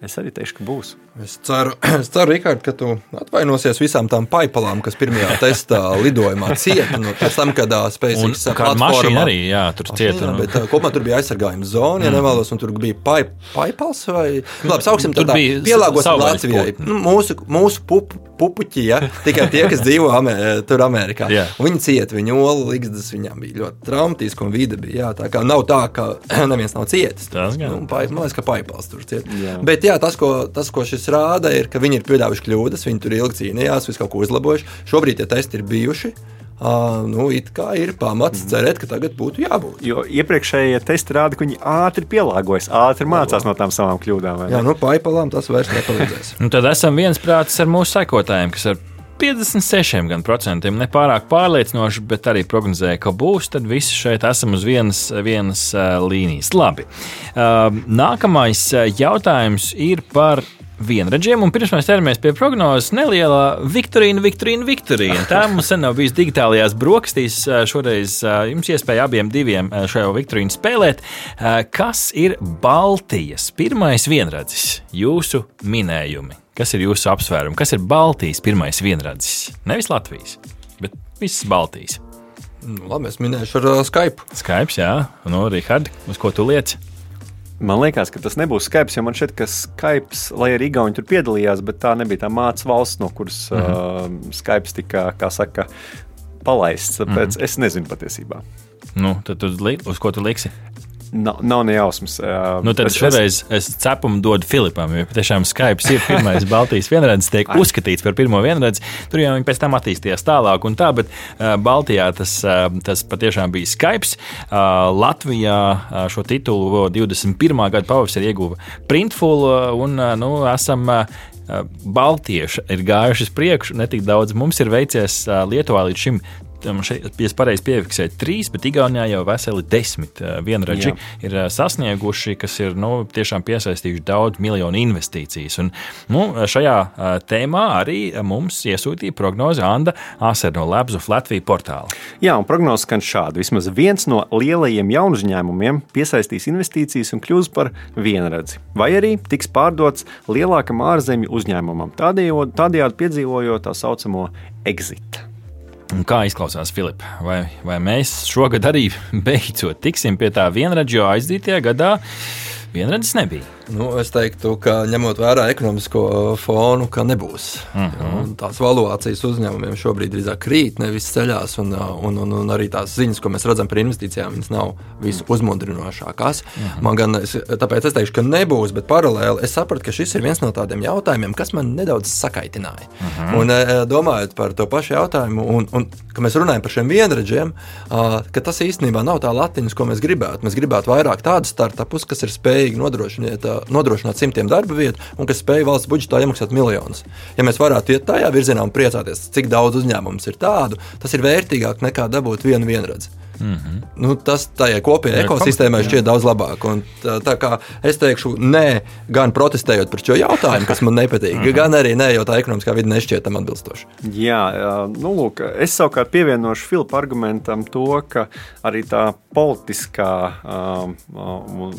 es arī teikšu, ka būs. Es ceru, es ceru Rikard, ka tu atvainosies visām tām paipalām, kas pirmajā testā lidojumā cieta. Nu, pēc tam, kad SpaceX platformā arī jā, tur cieta. Nu. Bet, uh, kopumā tur bija aizsargājuma zona, ja mm. nevēlos, un tur bija paip, paipals vai, nu, labi, sauksim tur tādā pielāgosim Latvijai. Nu, mūsu, mūsu pup, pupuķi, ja, tikai tie, kas dzīvo Amer tur Amerikā. Yeah. Viņi cieta, viņu olu līgzdas viņām bija ļoti traumatiski, un vide bija, jā, tā kā nav tā, ka neviens nav cietis. Tas, nu, paip, man liekas, ka paipals tur cieta. Yeah. Bet jā, tas, ko, tas, ko šis rāda, ir, ka viņi ir pieļāvuši kļūdas, viņi tur ilgi cīnījās, visu kaut ko uzlabojuši. Šobrīd tie testi ir bijuši. Uh, nu, it kā ir pamats mm. cerēt, ka tagad būtu jābūt. Jo iepriekšējie testi rāda, ka viņi ātri pielāgojas, ātri mācās no tām savām kļūdām. Jā, nu, paipalām tas vairs nepalīdzēs. nu, tad esam viensprātis ar mūsu sekotājiem, kas ar 56% nepārāk pārliecinoši, bet arī prognozēja, ka būs. Tad visi šeit esam uz vienas, vienas uh, līnijas. Labi. Uh, nākamais jautājums ir par vienradžiem. Un pirms mēs ķeramies pie prognozes, neliela Viktorīna, Viktorīna, Viktorīna. Tā mums sen nav bijusi digitālajās brokastīs. Šoreiz jums iespēja abiem diviem šajā Viktorīnu spēlēt. Kas ir Baltijas pirmais vienradzis? Jūsu minējumi. Kas ir jūsu apsvērumi? Kas ir Baltijas pirmais vienradzis? Nevis Latvijas, bet visas Baltijas. Nu, labi, es minēšu ar uh, Skype. Skype, jā, nu, Rihard, uz ko tu lieci? Man liekas, ka tas nebūs Skype, jo man šķiet, ka Skype, lai arī Igauni tur piedalījās, bet tā nebija tā mācība valsts, no kuras mm -hmm. uh, Skype tika, kā saka, palaists. Tāpēc mm -hmm. es nezinu patiesībā. Nu, tad tu, uz ko tu liksi? Nav, nav ne jausmas. Uh, Nu, tad šoreiz es cepumu dodu Filipam, jo tiešām Skype ir pirmais Baltijas vienradzes, tiek uzskatīts par pirmo vienradzi. Tur jau viņi pēc tam attīstījās tālāk un tā, bet uh, Baltijā tas, uh, tas patiešām bija Skype. Uh, Latvijā uh, šo titulu 21. gada pavasarī ieguva Printful un uh, nu, esam. Uh, Baltieši ir gājuši uz priekšu, ne tik daudz. Mums ir veicies Lietuvā līdz šim. Šeit, ja es pareizi piefiksēju, trīs, bet Igaunijā jau veseli desmit ā, vienradži Jā. ir ā, sasnieguši, kas ir nu, tiešām piesaistījuši daudz miljonu investīcijas. Un, nu, šajā ā, tēmā arī mums iesūtīja prognozi Anna Aser no Labs of Latvijas portāla. Jā, un prognozes skan šādi. Vismaz viens no lielajiem jaunu uzņēmumiem piesaistīs investīcijas un kļūs par vienredzi. Vai arī tiks pārdots lielākam ārzemju uzņēmumam, tādējādi piedzīvojot tā saucamo exit. Un Kā izklausās, Filip? Vai, vai mēs šogad arī beidzot tiksim pie tā vienradža, jo aizdītajā gadā vienradzes nebija? Nu, es teiktu, ka ņemot vērā ekonomisko fonu, ka nebūs. Uh -huh. Tās valuācijas uzņēmumiem šobrīd drīzāk krīt, nevis ceļās. Un, un, un, un arī tās ziņas, ko mēs redzam par investīcijām, viņas nav visu uzmundrinošākās. Uh -huh. Man gan, es, tāpēc es teikšu, ka nebūs, bet paralēli es sapratu, ka šis ir viens no tādiem jautājumiem, kas man nedaudz sakaitināja. Uh -huh. Un e, domājot par to pašu jautājumu, un, un ka mēs runājam par šiem vienradžiem, ā, ka tas īstenībā nav tā latiņas, ko mēs gribētu. Mēs gribētu vairāk tādus startupus, kas ir spējīgi nodrošināt, nodrošināt simtiem darba vietu un kas spēj valsts budžetā iemaksāt miljonus. Ja mēs varētu iet tajā virzienā un priecāties, cik daudz uzņēmumu ir tādu, tas ir vērtīgāk nekā dabūt vienu vienradzi. Mm -hmm. nu, tas tajā kopējā Jā, ekosistēmā šķiet daudz labāk. Un Tā, tā kā es teikšu, nē, gan protestējot par šo jautājumu, kas man nepatīk, mm -hmm. gan arī nē, jo tā ekonomiskā vide nešķiet tam atbilstoša. Jā, nu, lūk, es savukārt pievienošu Filipa argumentam to, ka arī tā politiskā un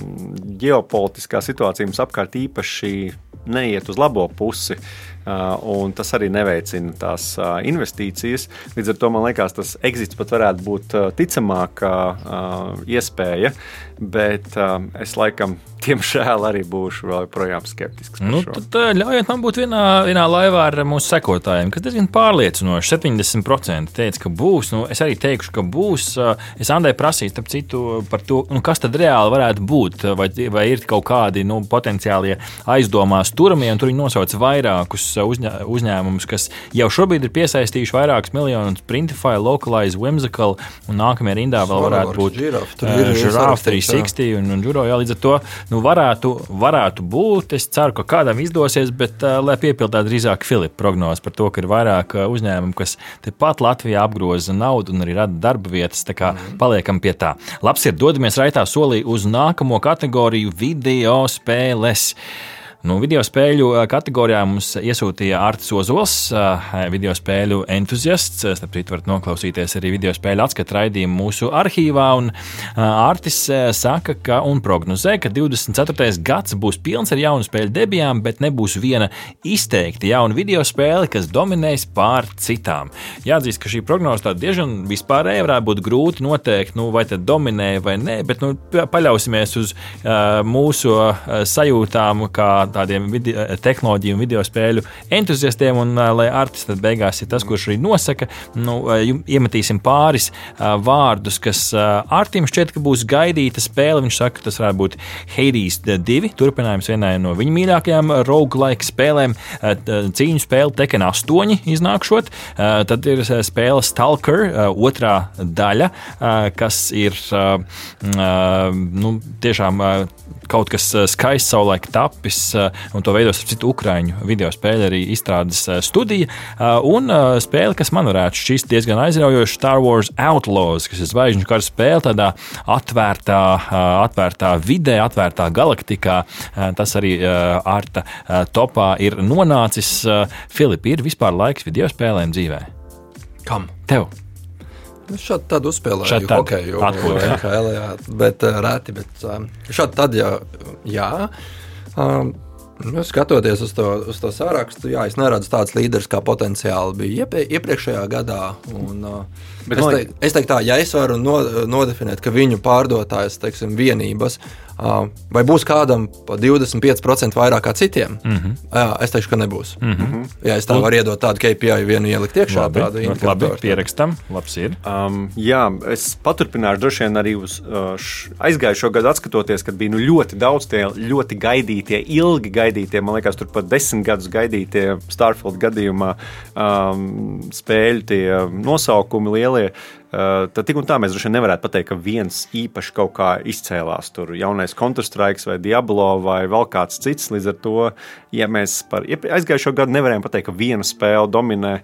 ģeopolitiskā situācija mums apkārt īpaši neiet uz labo pusi. Uh, un tas arī neveicina tās uh, investīcijas. Līdz ar to man liekas, tas exits pat varētu būt uh, ticamākā uh, iespēja, bet uh, es laikam, diemžēl, arī būšu vēl joprojām skeptisks. par Nu, tad ā, ļaujiet man būt vienā, vienā laivā ar mūsu sekotājiem, kas diezgan pārliecinoši. 70% teica, ka būs. Nu, es arī teikšu, ka būs. Ā, Es Andai prasīju, starp citu, par to, nu, kas tad reāli varētu būt. Vai, vai ir kaut kādi nu, potenciālie aizdomās turamie, un tur viņi nosauc vairākus uzņē, uzņēmumus, kas jau šobrīd ir piesaistījuši vairākus miljonus. Printify, Localize, Whimsical, un nākamajā rindā vēl varētu būt Giraffe, 360 un, un Juro. Jā, līdz ar to nu, varētu, varētu būt. Es ceru, ka kādam izdosies, bet uh, lai piepildītu drīzāk Filipa prognozes par to, ka ir vairāk uh, uzņēmumu, kas tepat Latvijā apgroza naudu un arī rada darba vietas. Tā kā mm. paliekam pie tā. Labs ir, dodamies raitā solī uz nākamo kategoriju video spēles. Nu, video spēļu ā, kategorijā mums iesūtīja Arts Ozols, ā, video spēļu entuziasts. Starp citu, varat noklausīties arī video spēļu atskatu raidījumu mūsu arhīvā. Un, Artis saka, ka un prognozē, ka 24. gads būs pilns ar jaunu spēļu debijām, bet nebūs viena izteikti jauna video spēle, kas dominēs pār citām. Jāatzīst, ka šī prognoze tāda diezgan vispārēja varētu būt grūti noteikt, nu, vai tad dominē vai nē, bet nu, pa- paļausimies uz uh, mūsu uh, sajūtām, kā tādiem video, tehnoloģiju un video spēļu entuziastiem, un uh, lai artists tad beigās ir tas, kurš arī nosaka, nu, jum- iemetīsim pāris vārdus, kas Artim šķiet, ka būs gaidīta spēle. Viņš saka, ka tas varētu būt Hades 2, turpinājums vienai no viņa mīļākajām roguelike spēlēm, cīņu spēle Tekken 8 iznākšot. Tad ir spēle Stalker, otrā daļa, kas ir nu, tiešām kaut kas uh, skaists, savulaik tapis, uh, un to veidos citu ukrāņu video spēle arī izstrādes uh, studija. Un spēle, kas man varētu šķist diezgan aizraujoša, Star Wars Outlaws, kas ir zvaigžņu kara spēle tādā atvērtā, atvērtā vidē, atvērtā galaktikā. Tas arī Arta topā ir nonācis. Filipi, ir vispār laiks video spēlēm dzīvē? Kam? Tev! Nu, Šādi tad uzspēlēju Šādi tad. hokeju, Atpūta, jā. NHL, jā, bet uh, reti. Bet, um, šādi tad, jā. jā. Um, Nu, skatoties uz to, uz to sārakstu, jā, es neredzu tādus līderus, kā potenciāli bija iepie, iepriekšējā gadā. Un, uh, Bet es, teik, es teiktu, tā, ja es varu no, nodefinēt, ka viņu pārdotājs teiksim, vienības Uh, vai būs kādam pa 25% vairāk kā citiem? Mm Mhm. -hmm. Jā, es teikšu, ka nebūs. Mm -hmm. Ja es tā varu iedot tādu KPI, vienu ielikt iekšā, Labi, tādu labi indikatoru. pierakstam. Labs ir. Um, jā, es paturpināšu droši vien arī uz uh, aizgājušo gadu, skatoties, kad bija nu, ļoti daudz tie ļoti gaidītie, ilgi gaidītie, man liekas, tur pat desmit gadus gaidītie Starfield gadījumā um, spēļu tie nosaukumi lielie. Uh, tad tik un tā mēs droši vien nevarētu pateikt, ka viens īpaši kaut kā izcēlās. Tur jaunais Counter-Strike vai Diablo vai vēl kāds cits. Līdz ar to, ja mēs par aizgājušo gadu nevarējām pateikt, ka viena spēle dominē,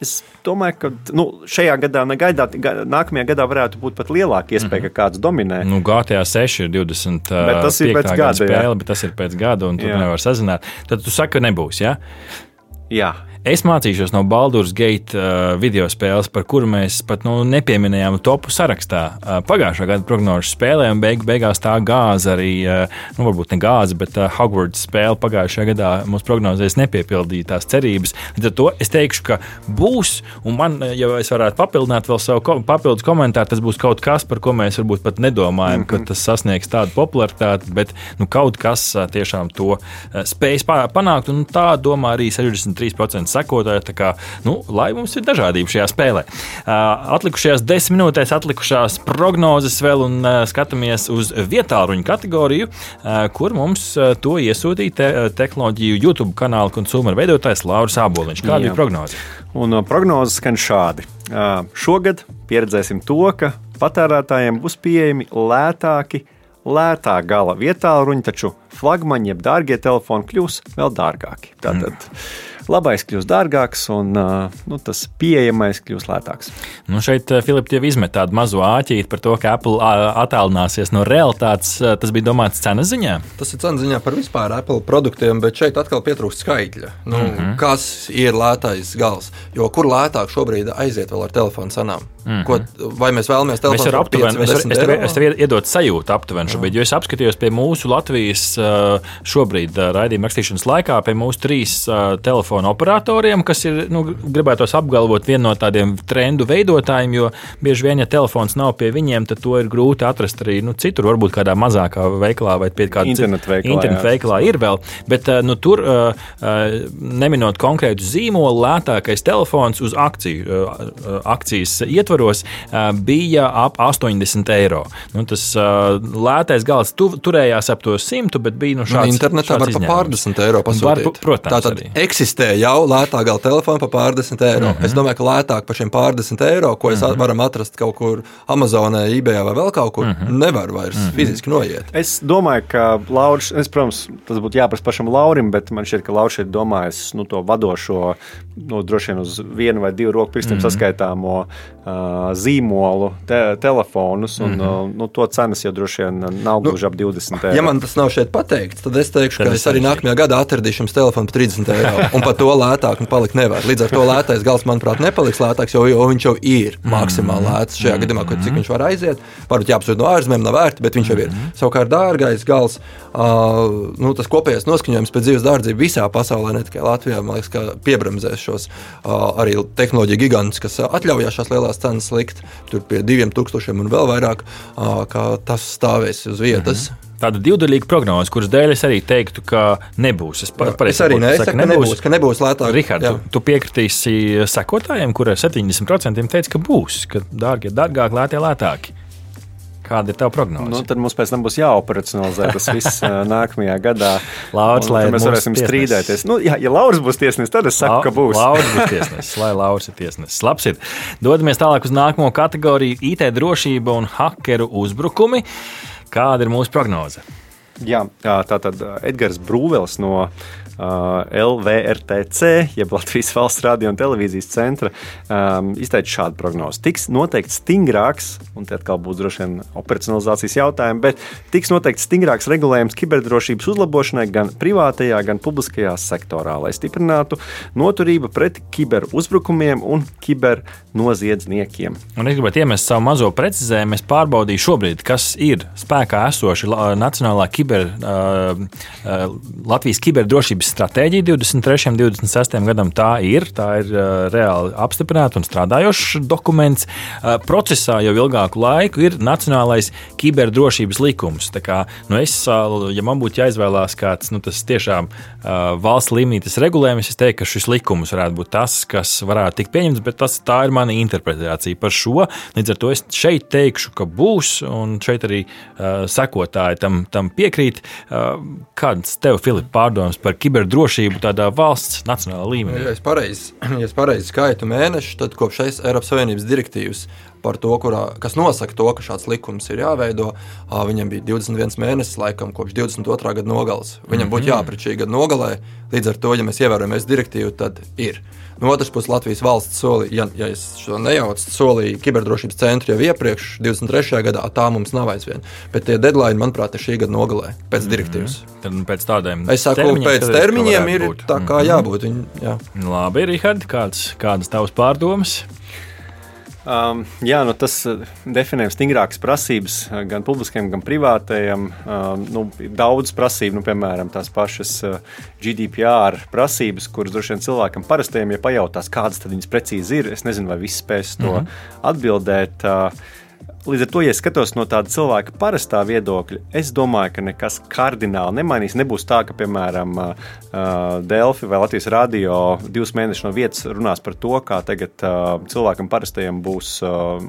Es domāju, ka nu, šajā gadā, negaidāt, ga- nākamajā gadā varētu būt pat lielāka iespēja, ka kāds dominē. Nu, GTA 6 ir 20. Bet tas ir pēc gada gada, jā. spēle, bet tas ir pēc gada, un tur Jā. nevar sazināt. Tad tu saki, ka nebūs. Ja? Jā, Es mācīšos no Baldur's Gate uh, video spēles, par kuru mēs pat nu, nepieminējām topu sarakstā. Uh, pagājušā gada prognožu spēlē, un beig, beigās tā gāza arī, uh, nu, varbūt ne gāza, bet uh, Hogwarts spēle pagājušajā gadā mums prognozēs nepiepildīja tās cerības. Līdz ar to es teikšu, ka būs, un man, uh, ja es varētu papildināt vēl savu ko, papildus komentāru, tas būs kaut kas, par ko mēs varbūt pat nedomājam, mm -hmm. ka tas sasniegs tādu popularitāti, bet nu, kaut kas uh, tiešām to uh, spējas pa- panākt, un tā domā arī 63% sekotāji. tā Kā, nu, lai mums ir dažādība šajā spēlē. Atlikušajās desmit minūtēs, atlikušās prognozes vēl un skatāmies uz vietāluņu kategoriju, kur mums to iesūtīja te, tehnoloģiju YouTube kanāla konsumeru veidotājs Lauris Aboliņš. Kāda ir prognoze? un prognozes skan šādi. Šogad pieredzēsim to, ka patērētājiem būs pieejami lētāki, lētā gala vietā ruņi, taču flagmaņi, jeb dārgie telefoni kļūs vēl dārgāki. Tātad labais kļūs dārgāks un nu, tas pieejamais kļūs lētāks. Nu šeit Filips jau izmet tādu mazu āķīti par to, ka Apple attālināsies no realitātes. Tas bija domāts cenas ziņā. Tas ir cenu ziņā par vispār Apple produktiem, bet šeit atkal pietrūkst skaitļa. Nu, mm. -hmm. Kas ir lētais gals? Jo kur lētāk šobrīd aiziet vēl ar telefonu cenām? Mm -hmm. Ko, vai mēs vēlamies telefonu par pieci aptuveni, es, es, tev, es tev iedod sajūtu aptuveni šobrīd, jo es apskatījos pie mūsu Latvijas šobrīd raidījuma rakstīšanas laikā, pie mūsu trīs uh, telefonu operatoriem, kas ir, nu, gribētos apgalvot, viena no tādiem trendu veidotājiem, jo bieži vien, ja telefons nav pie viņiem, tad to ir grūti atrast arī nu, citur, varbūt kādā mazākā veikalā vai pie kāda Internetu veikalā, Internetu jā. veikalā ir vēl, bet uh, nu, tur, uh, uh, neminot konkrētu zīmolu, lētākais telefons uz akciju, akcijas ietvaros bija ap 80 eiro. Nu, tas lētais gals tu, turējās ap to 100, bet bija nu, Nu, šāds. internetā šāds var par pārdesmit eiro pasūtīt. Var, protams, tā tad arī. eksistē jau lētā gala telefona par pārdesmit eiro. Mm. -hmm. Es domāju, ka lētāk par šiem pārdesmit eiro, ko es mm -hmm. varam atrast kaut kur Amazonē, eBay vai vēl kaut kur, mm. -hmm. nevar vairs mm -hmm. fiziski noiet. Es domāju, ka Lauris, es, protams, tas būtu jāprasa pašam Laurim, bet man šķiet, ka Lauris šeit domājas nu, to vadošo, nu, droši vien uz vienu vai divu roku pirkstiem mm -hmm. saskaitāmo uh, zīmolu, te, telefonus, un mm -hmm. nu, to cenas jau droši vien nav gluži ap 20 eiro. Ja man tas nav šeit pateikts, tad es teikšu, Tad ka es arī nākamajā gadā atradīšu jums telefonu par 30 eiro. Par to lētāk nu, palikt nevar. Līdz ar to lētais gals, manuprāt, nepaliks lētāks, jo, jo viņš jau ir maksimāli lēts. Šajā gadījumā, ko- cik viņš var aiziet, varbūt jāapsūdz no ārzemēm, nav vērti, bet viņš jau ir. Savukārt, dārgais gals, uh, nu, tas kopējais noskaņojums pēc dzīves dārdzību visā pasaulē, ne tikai Latvijā, man liekas, ka piebremzēs šos uh, arī tehnoloģiju gigantus, kas atļaujās šās lielās cenas likt tur pie diviem tūkstošiem un vēl vairāk, uh, ka tas stāvēs uz vietas. Tāda divdaļīga prognoze, kuras dēļ es arī teiktu, ka nebūs. Es, pa- Jā, pareizi es arī ne, tu es saku, ka nebūs, ka nebūs lētāk. Rihards, tu, tu piekritīsi sekotājiem, kuriem 70% teica, ka būs, ka dārgie dārgāk, lētie lētāki. Kāda ir tava prognoze? Nu, tad mums pēc tam būs jāoperacionalizē tas viss nākamajā gadā. Lauris, Un lai mēs varēsim tiesnesis. strīdēties. Nu, jā, ja Lauris būs tiesnesis, tad es saku, ka būs. Lauris būs tiesnesis, lai Lauris ir tiesnesis. Labs ir. Dodamies tālāk uz nākamo kategoriju - IT drošība un hakeru uzbrukumi. Kāda ir mūsu prognoze? Jā, tā tad Edgars Brūvels no LVRTC, jeb Latvijas valsts radio un televīzijas centra, um, izteica šādu prognozi. Tiks noteikti stingrāks, un te atkal būs droši vien operacionalizācijas jautājumi, bet tiks noteikti stingrāks regulējums kiberdrošības uzlabošanai gan privātajā, gan publiskajā sektorā, lai stiprinātu noturību pret kiberuzbrukumiem un kibernoziedzniekiem. Un es gribētu iemest savu mazo precizējumu. Es pārbaudīju šobrīd, kas ir spēkā esoši Nacionālā kiber, uh, uh, Latvijas kiberdrošības stratēģija 23. un 26. gadam. Tā ir, tā ir uh, reāli apstiprināta un strādājošs dokuments. Procesā jau ilgāku laiku ir Nacionālais kiberdrošības likums. Tā kā, nu es, ja man būtu jāizvēlās kāds nu, tiešām valsts līmenī tas regulējums, es teiktu, ka šis likums varētu būt tas, kas varētu tikt pieņemts, bet tas, tā ir mana interpretācija par šo. Līdz ar to es šeit teikšu, ka būs, un šeit arī uh, sekotāji tam, tam piekrīt. Uh, kāds tev, Filip, pārdomas par kiberdrošību tādā valsts nacionālā līmenī? Ja es pareizi ja pareiz skaitu mēnešus, tad kopš šīs Eiropas Savienības direktīvas par to, kurā, kas nosaka to, ka šāds likums ir jāveido. Viņam bija 21 mēnesis, laikam, kopš 22. gada nogales. Viņam mm -hmm. būtu mhm. jāpret šī gada nogalē. Līdz ar to, ja mēs ievērojam direktīvu, tad ir. No otras puses, Latvijas valsts solīja, ja, ja es šo nejaucu, solīja kiberdrošības centru jau iepriekš, 23. gadā, tā mums nav aizvien. Bet tie deadline, manuprāt, ir šī gada nogalē, pēc mm. direktīvas. Tad pēc tādiem es saku, termiņiem, pēc termiņiem ir būt. tā kā mm. jābūt. Viņ, jā. Labi, Rihard, kāds, kādas tavas pārdomas? Um, jā, nu tas uh, definē stingrākas prasības uh, gan publiskajam, gan privātajam. Um, nu, daudz prasību, nu, piemēram, tās pašas uh, GDPR prasības, kuras droši vien cilvēkam parastajam, ja pajautās, kādas viņas precīzi ir, es nezinu, vai viss spēs to mm -hmm. atbildēt. Uh, Līdz ar to, ja skatos no tāda cilvēka parastā viedokļa, es domāju, ka nekas kardināli nemainīs. Nebūs tā, ka, piemēram, Delfi vai Latvijas radio divus mēnešus no vietas runās par to, kā tagad cilvēkam parastajam būs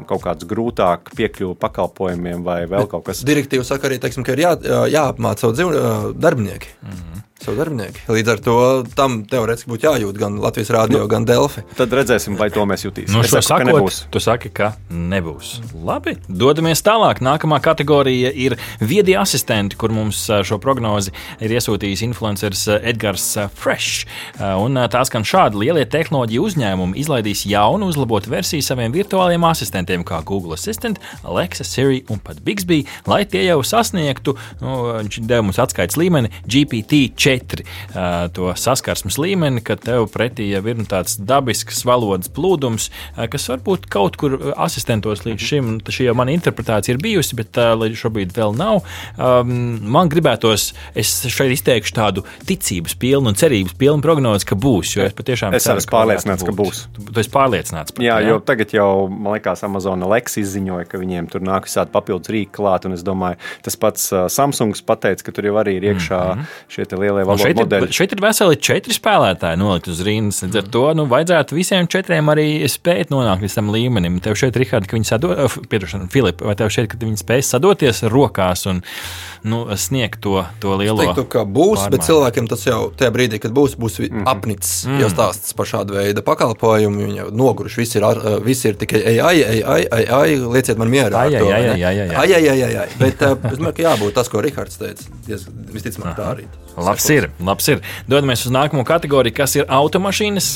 kaut kāds grūtāk piekļuvu pakalpojumiem vai vēl kaut kas. Direktīva saka arī, teiksim, ka ir jā, jāapmāca savu dzīvu darbinieki. Mm -hmm savu darbinieku. Līdz ar to tam teorētiski būtu jājūt gan Latvijas rādio, nu, gan Delfi. Tad redzēsim, vai to mēs jutīsim. Nu, es saku, sakot, ka nebūs. Tu saki, ka nebūs. Labi, dodamies tālāk. Nākamā kategorija ir viedie asistenti, kur mums šo prognozi ir iesūtījis influenceris Edgars Fresh. Un tās skan šādi: lielie tehnoloģiju uzņēmumi izlaidīs jaunu, uzlabotu versiju saviem virtuāliem asistentiem, kā Google Assistant, Alexa, Siri un pat Bixby, lai tie jau sasniegtu, nu, viņš deva mums atskaites līmeni GPT-4 četri to saskarsmes līmeni, ka tev pretī jau ir nu, tāds dabisks valodas plūdums, kas varbūt kaut kur asistentos līdz šim, šī jau mana interpretācija ir bijusi, bet līdz šobrīd vēl nav. Man gribētos, es šeit izteikšu tādu ticības pilnu un cerības pilnu prognozi, ka būs. Jo es patiešām es esmu pārliecināts, ka būs. Tu, tu esi pārliecināts par to. Jā, jā, jo tagad jau, man liekas, Amazon Alex izziņoja, ka viņiem tur nāk visādi papildus rīki klāt, un es domāju, tas pats Samsungs pateica, ka tur jau arī ir iekšā mm -hmm. šie lielie lielie valodas šeit modeļi. Ir, šeit ir veseli četri spēlētāji nolikt uz rindas. Līdz ar to nu, vajadzētu visiem četriem arī spēt nonākt līdz tam līmenim. Tev šeit, Rihard, ka viņi sadoties, piedošana, Filip, vai tev šeit, ka viņi spēj sadoties rokās un nu, sniegt to, to lielo. Es teiktu, ka būs, pārmaiņu. bet cilvēkiem tas jau tajā brīdī, kad būs, būs mm -hmm. apnicis mm -hmm. jau stāsts par šādu veidu pakalpojumu. Viņi jau noguruši, visi ir, ar, visi ir tikai AI, AI, AI, AI, lieciet man mierā. Ai, ai, ai, ai, ai, ai. ai, ai, ai, ai. Bet es domāju, ka jābūt tas, ko Rihards teica. Visticamāk, tā arī. Labs ir, labs ir. Dodamies uz nākamo kategoriju, kas ir automašīnas.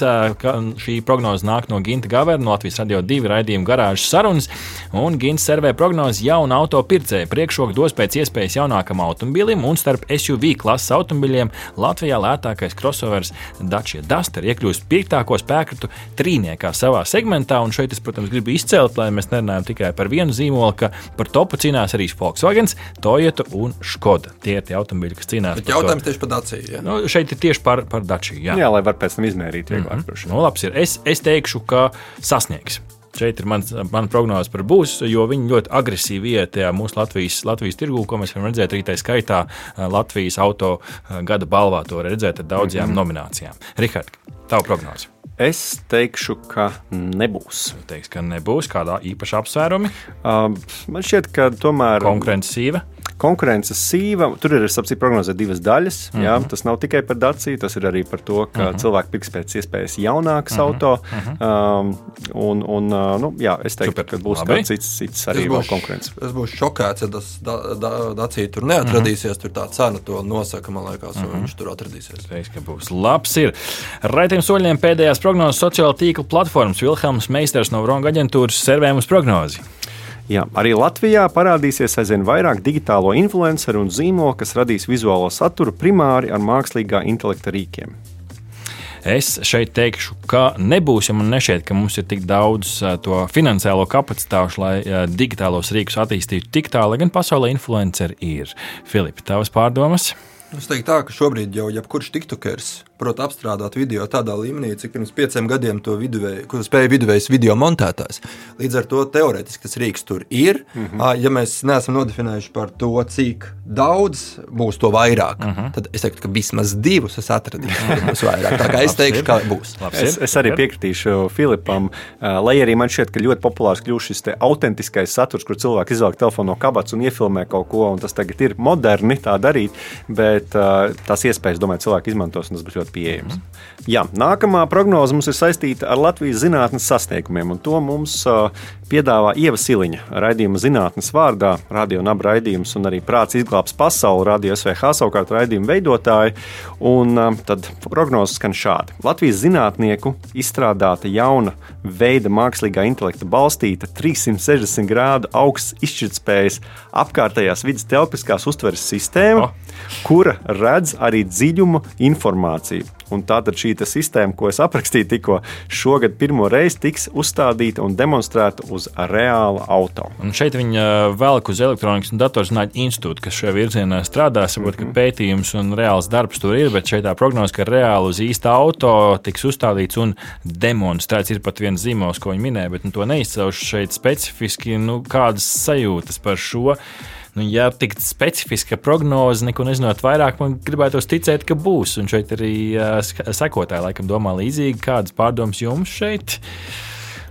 Šī prognoze nāk no Ginta Gavera, no Latvijas radio divi raidījuma garāžas sarunas. Un Ginta servē prognozi jaunu auto pircēju. Priekšroku dos pēc iespējas jaunākam automobilim un starp SUV klases automobiļiem Latvijā lētākais crossovers Dacia Duster iekļūst piektāko spēkratu trīniekā savā segmentā. Un šeit es, protams, gribu izcelt, lai mēs nerunājam tikai par vienu zīmolu, ka par topu cīnās arī Volkswagen, Toyota un Skoda. Tie ir tie automobīļi, kas cīnās. Bet jautājums tieši par Daciju. Ja? Nu, šeit ir tieši par, par Daciju. Jā. jā, lai var pēc tam izmērīt vieglāk. Mm -hmm. nu, labs ir. Es, es teikšu, ka sasniegs. Šeit ir mans, mana prognoze par būs, jo viņi ļoti agresīvi iet tajā mūsu Latvijas, Latvijas tirgū, ko mēs varam redzēt arī tajā skaitā Latvijas auto gada balvā. To redzēt ar daudzajām mm -hmm. nominācijām. Rihard, tavu prognozi? Es teikšu, ka nebūs. Jūs teiksiet, ka nebūs kādā īpaša apsvērumi. Uh, man šķiet, ka tomēr. Konkurence sīva konkurences sīva. Tur ir sapcīt prognozēt divas daļas. Mm -hmm. jā, mhm. tas nav tikai par Daciju, tas ir arī par to, ka mm -hmm. cilvēki pirks pēc iespējas jaunākas mm -hmm. auto. Mm -hmm. um, un, un, nu, jā, es teiktu, Super. ka būs kāds cits, cits arī būs, konkurence. Es būšu šokēts, ja tas da, da, Dacija tur neatradīsies. Mm -hmm. Tur tā cena to nosaka, man liekas, mm -hmm. viņš tur atradīsies. Teiks, ka būs labs. Ir. Raitiem soļiem pēdējās prognozes sociālo tīklu platformas Vilhelms Meisters no Vronga aģentūras servē mums prognozi. Jā, arī Latvijā parādīsies aizvien vairāk digitālo influenceru un zīmolu, kas radīs vizuālo saturu primāri ar mākslīgā intelekta rīkiem. Es šeit teikšu, ka nebūs, ja man nešķiet, ka mums ir tik daudz to finansiālo kapacitāšu, lai digitālos rīkus attīstītu tik tālu, lai gan pasaulē influenceri ir. Filipa, tavas pārdomas? Es teiktu, tā, ka šobrīd jau jebkurš tiktokers prot apstrādāt video tādā līmenī, cik pirms pieciem gadiem to viduvēju, spēja viduvējs video montētājs. Līdz ar to teorētiski tas rīks tur ir. Mm -hmm. Ja mēs neesam nodefinējuši par to, cik daudz būs to vairāk, mm -hmm. tad es teiktu, ka vismaz divus es atradīšu. būs vairāk. Tā kā es teikšu, ka būs. Es, es arī piekritīšu Filipam, lai arī man šķiet, ka ļoti populārs kļūst šis autentiskais saturs, kur cilvēki izvelk telefonu no kabatas un iefilmē kaut ko, un tas tagad ir moderni tā darīt. Bet tās iespējas, domāju, cilvēki izmantos, un tas būs ļoti pieejams. Mm. Jā, nākamā prognoze mums ir saistīta ar Latvijas zinātnes sasniegumiem, un to mums piedāvā Ieva Siliņa, raidījuma zinātnes vārdā, radio un abraidījums, un arī prāts izglābs pasauli, radio SVH savukārt raidījuma veidotāji. Un tad prognozes skan šādi. Latvijas zinātnieku izstrādāta jauna veida mākslīgā intelekta balstīta 360 grādu augsts izšķirtspējas apkārtējās vidas telpiskās uztveres sistēma, oh. kura redz arī dziļumu informāciju. Un tātad šī sistēma, ko es aprakstīju tikko, šogad pirmo reizi tiks uzstādīta un demonstrēta uz reāla auto. Un šeit viņi velk uz elektronikas un datorzinātņu institūtu, kas šajā virzienā strādā. Saprot, mm -hmm. ka pētījums un reāls darbs tur ir, bet šeit tā prognoze, ka reāli uz īsta auto tiks uzstādīts un demonstrēts. Ir pat viens zīmols, ko viņi minēja, bet nu, to neizcelšu šeit specifiski. Nu, kādas sajūtas par šo? Nu, ja tik specifiska prognoze, neko nezinot vairāk, man gribētu ticēt, ka būs. Un šeit arī uh, sekotāji laikam domā līdzīgi. Kādas pārdomas jums šeit?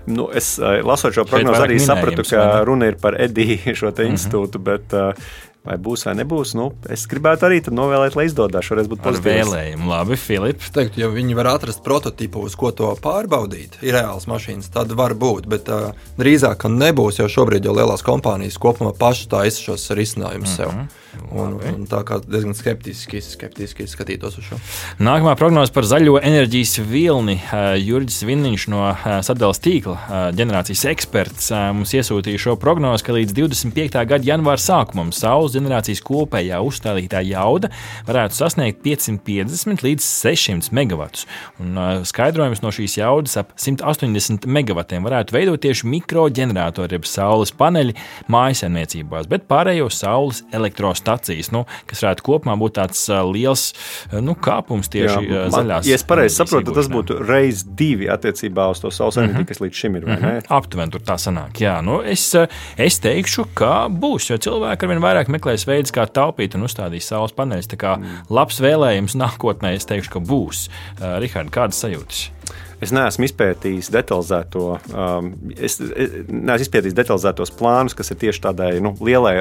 Nu, es lasot šo prognozi, arī sapratu, ka runa ir par Ediju šo mm -hmm. institūtu, bet uh, Vai būs vai nebūs? Nu, es gribētu arī novēlēt, lai izdodas. Šoreiz būtu pozitīvs. Vēlējumi, labi, Filip. Teiktu, ja viņi var atrast prototipu, uz ko to pārbaudīt, ir reāls mašīnas, tad var būt. Bet uh, drīzāk, ka nebūs, jo šobrīd jau lielās kompānijas kopumā pašas taisa šos risinājumus mm -hmm. sev. Un, un tā kā diezgan skeptiski, skeptiski skatītos uz šo. Nākamā prognoze par zaļo enerģijas vilni. Jurģis Viniņš no sadalījuma tīkla ģenerācijas eksperts mums iesūtīja šo prognozi, ka līdz 25. gada janvāra sākumam saules ģenerācijas kopējā uzstādītā jauda varētu sasniegt 550 līdz 600 megavatus. Un skaidrojums no šīs jaudas ap 180 megavatiem varētu veidot tieši mikroģeneratori, jeb saules paneļi mājasemniecībās, bet pārējo saules elektrostacijas stacijas, nu, kas varētu kopumā būt tāds liels nu, kāpums tieši Jā, zaļās. Ja es pareizi saprotu, tad tas būtu reizes divi attiecībā uz to saules enerģiju, mm -hmm. kas līdz šim ir. Mm -hmm. Aptuveni tur tā sanāk. Jā, nu, es, es teikšu, ka būs, jo cilvēki arvien vairāk meklēs veidus, kā taupīt un uzstādīt saules paneļus. Tā kā mm. labs vēlējums nākotnē, es teikšu, ka būs. Uh, Rihard, kādas sajūtas? Es neesmu izpētījis detalizēto, um, es, es neesmu izpētījis detalizētos plānus, kas ir tieši tādai nu, lielai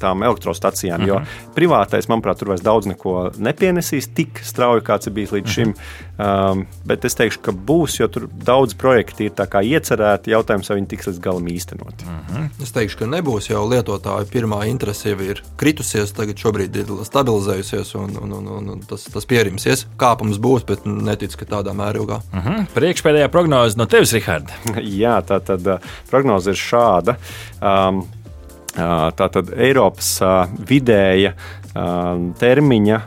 tām elektrostacijām. Uh -huh. Jo mhm. privātais, manuprāt, tur vairs daudz neko nepienesīs tik strauji, kāds ir bijis līdz uh -huh. šim. Um, bet es teikšu, ka būs, jo tur daudz projekti ir iecerēti. Jautājums, vai viņi tiks līdz galam īstenoti. Uh mhm. -huh. Es teikšu, ka nebūs jau lietotāju pirmā interese jau ir kritusies, tagad šobrīd ir stabilizējusies un, un, un, un tas, tas pierimsies. Kāpums būs, bet neticu, ka tādā mērogā. Uh -huh. Priekšpēdējā prognoze no tevis, Rihard. Jā, tā tad uh, prognoze ir šāda. Um, uh, Tātad Eiropas uh, vidēja termiņa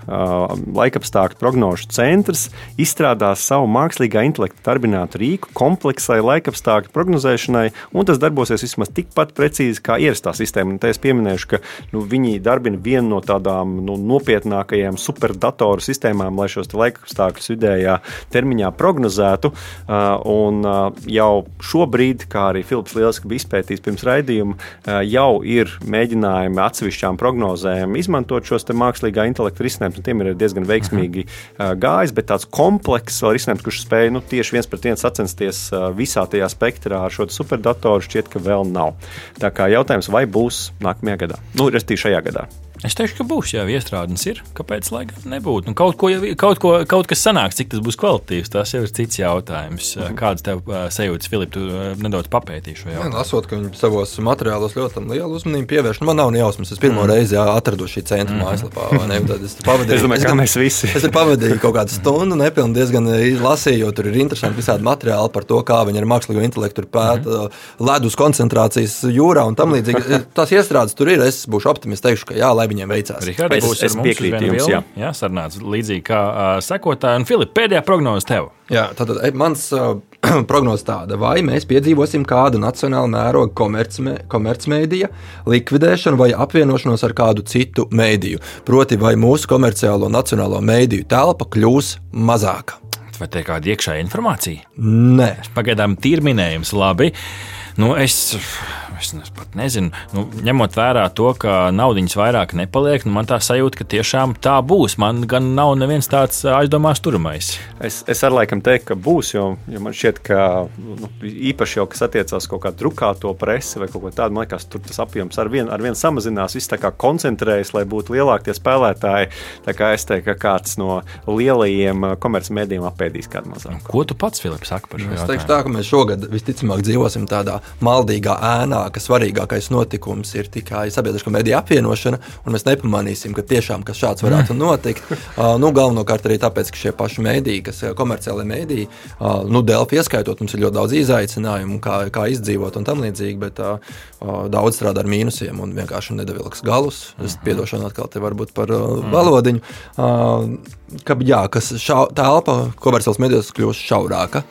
laikapstākļu prognožu centrs izstrādās savu mākslīgā intelekta darbinātu rīku kompleksai laikapstākļu prognozēšanai, un tas darbosies vismaz tikpat precīzi kā ierastā sistēma. Un te es pieminēšu, ka nu, viņi darbina vienu no tādām nu, nopietnākajām superdatoru sistēmām, lai šos laikapstākļus vidējā termiņā prognozētu. Un jau šobrīd, kā arī Filips Lieliski bija izpētījis pirms raidījuma, jau ir mēģinājumi atsevišķām prognozēm izmantot šo šos mākslīgā intelekta risinājumus, un tiem ir diezgan veiksmīgi uh, gājis, bet tāds komplekss risinājums, kurš spēj nu, tieši viens pret vienu sacensties uh, visā tajā spektrā ar šo superdatoru, šķiet, ka vēl nav. Tā kā jautājums, vai būs nākamajā gadā, nu, respektīvi šajā gadā. Es teikšu, ka būs, jā, iestrādes ir. Kāpēc lai nebūtu? Nu, kaut, ko, kaut, ko, kaut kas sanāks, cik tas būs kvalitīvs, tas jau ir cits jautājums. Mhm. Kādas tev uh, sajūtas, Filip, tu uh, nedaudz papētīji šo jautājumu? Lasot, ka viņi savos materiālos ļoti lielu uzmanību pievērš. Nu, man nav ne jausmas, es pirmo mm. reizi jā, atradu šī centra mm. mājaslapā. Ne, es pavadīju, es domāju, ka mēs visi. es pavadīju kaut kādu stundu, nepilnu diezgan lasīju, jo tur ir interesanti visādi materiāli par to, kā viņi ar mākslīgo intelektu pēta mm. ledus koncentrācijas jūrā un tam līdzīgi. Tās iestrādes tur ir, es būšu optimists, teikšu, ka jā, lai viņiem veicās. Rihard, es, es piekrītu jums. Jā, jā sarunāts līdzīgi kā uh, sekotāji. Un Filipa, pēdējā prognoze tev. Jā, tātad mans uh, prognoze tāda, vai mēs piedzīvosim kādu nacionālu mērogu komercmē, komercmedija likvidēšanu vai apvienošanos ar kādu citu mēdīju. Proti, vai mūsu komerciālo nacionālo mēdīju telpa kļūs mazāka. Vai te ir kāda iekšēja informācija? Nē, Pagaidām, tīri minējums, labi. Nu, es, es pat nezinu, nu, ņemot vērā to, ka naudas vairāk nepaliek, nu, man tā sajūta, ka tiešām tā būs. Man gan nav neviens tāds aizdomās turamais. Es, es arī laikam teiktu, ka būs, jo, jo man šķiet, ka nu, īpaši jau kas attiecās kaut kādu drukāto presi vai kaut ko tādu, man liekas, tur tas apjoms ar vienu vien samazinās, viss tā kā koncentrējas, lai būtu lielākie spēlētāji. Tā kā es teiktu, ka kāds no lielajiem komercmedijiem apēdīs kādu mazāku. Ko tu pats, Filips, saki par šo es teikšu tā, ka mēs šogad visticamāk dzīvosim tādā maldīgā ēnā, ka svarīgākais notikums ir tikai sabiedriskā mediju apvienošana, un mēs nepamanīsim, ka tiešām kas šāds varētu notikt. Uh, nu, galvenokārt arī tāpēc, ka šie paši mēdīji, kas ir komerciāli mēdīji, uh, nu, Delfi ieskaitot, mums ir ļoti daudz izaicinājumu, kā, kā izdzīvot un tam līdzīgi, bet uh, uh, daudz strādā ar mīnusiem un vienkārši nedavilks galus. Es piedošanu atkal te varbūt par uh, valodiņu. Uh, ka, jā, kas šau, telpa komerciāls medijos kļūst šaurāka.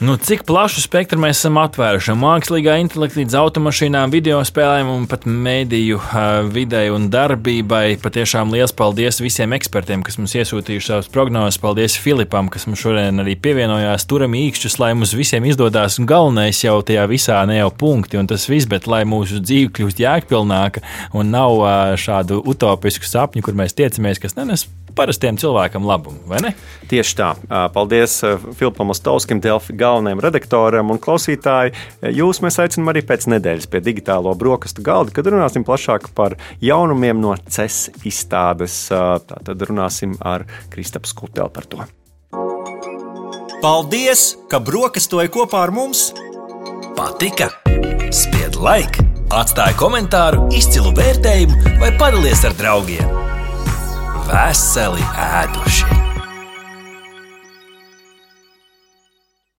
Nu, cik plašu spektru mēs esam atvēruši? Mākslīgā intelekta līdz automašīnām, video spēlēm un pat mēdīju uh, videi un darbībai. Patiešām liels paldies visiem ekspertiem, kas mums iesūtījuši savus prognozes. Paldies Filipam, kas mums šodien arī pievienojās. Turam īkšķus, lai mums visiem izdodas. Un galvenais jau tajā visā ne jau punkti un tas viss, bet lai mūsu dzīve kļūst jēgpilnāka un nav šādu utopisku sapņu, kur mēs tiecamies, kas nenes parastiem cilvēkam labumu, vai ne? Tieši tā. Paldies Filipam Ostovskim, Delfi galvenajam redaktoram un klausītāji. Jūs mēs aicinām arī pēc nedēļas pie digitālo brokastu galda, kad runāsim plašāk par jaunumiem no CES izstādes. Tad runāsim ar Kristapu Skutelu par to. Paldies, ka brokastoji kopā ar mums! Patika! Spied laiku, atstāja komentāru, izcilu vērtējumu vai padalies ar draugiem. Veseli ēdošie!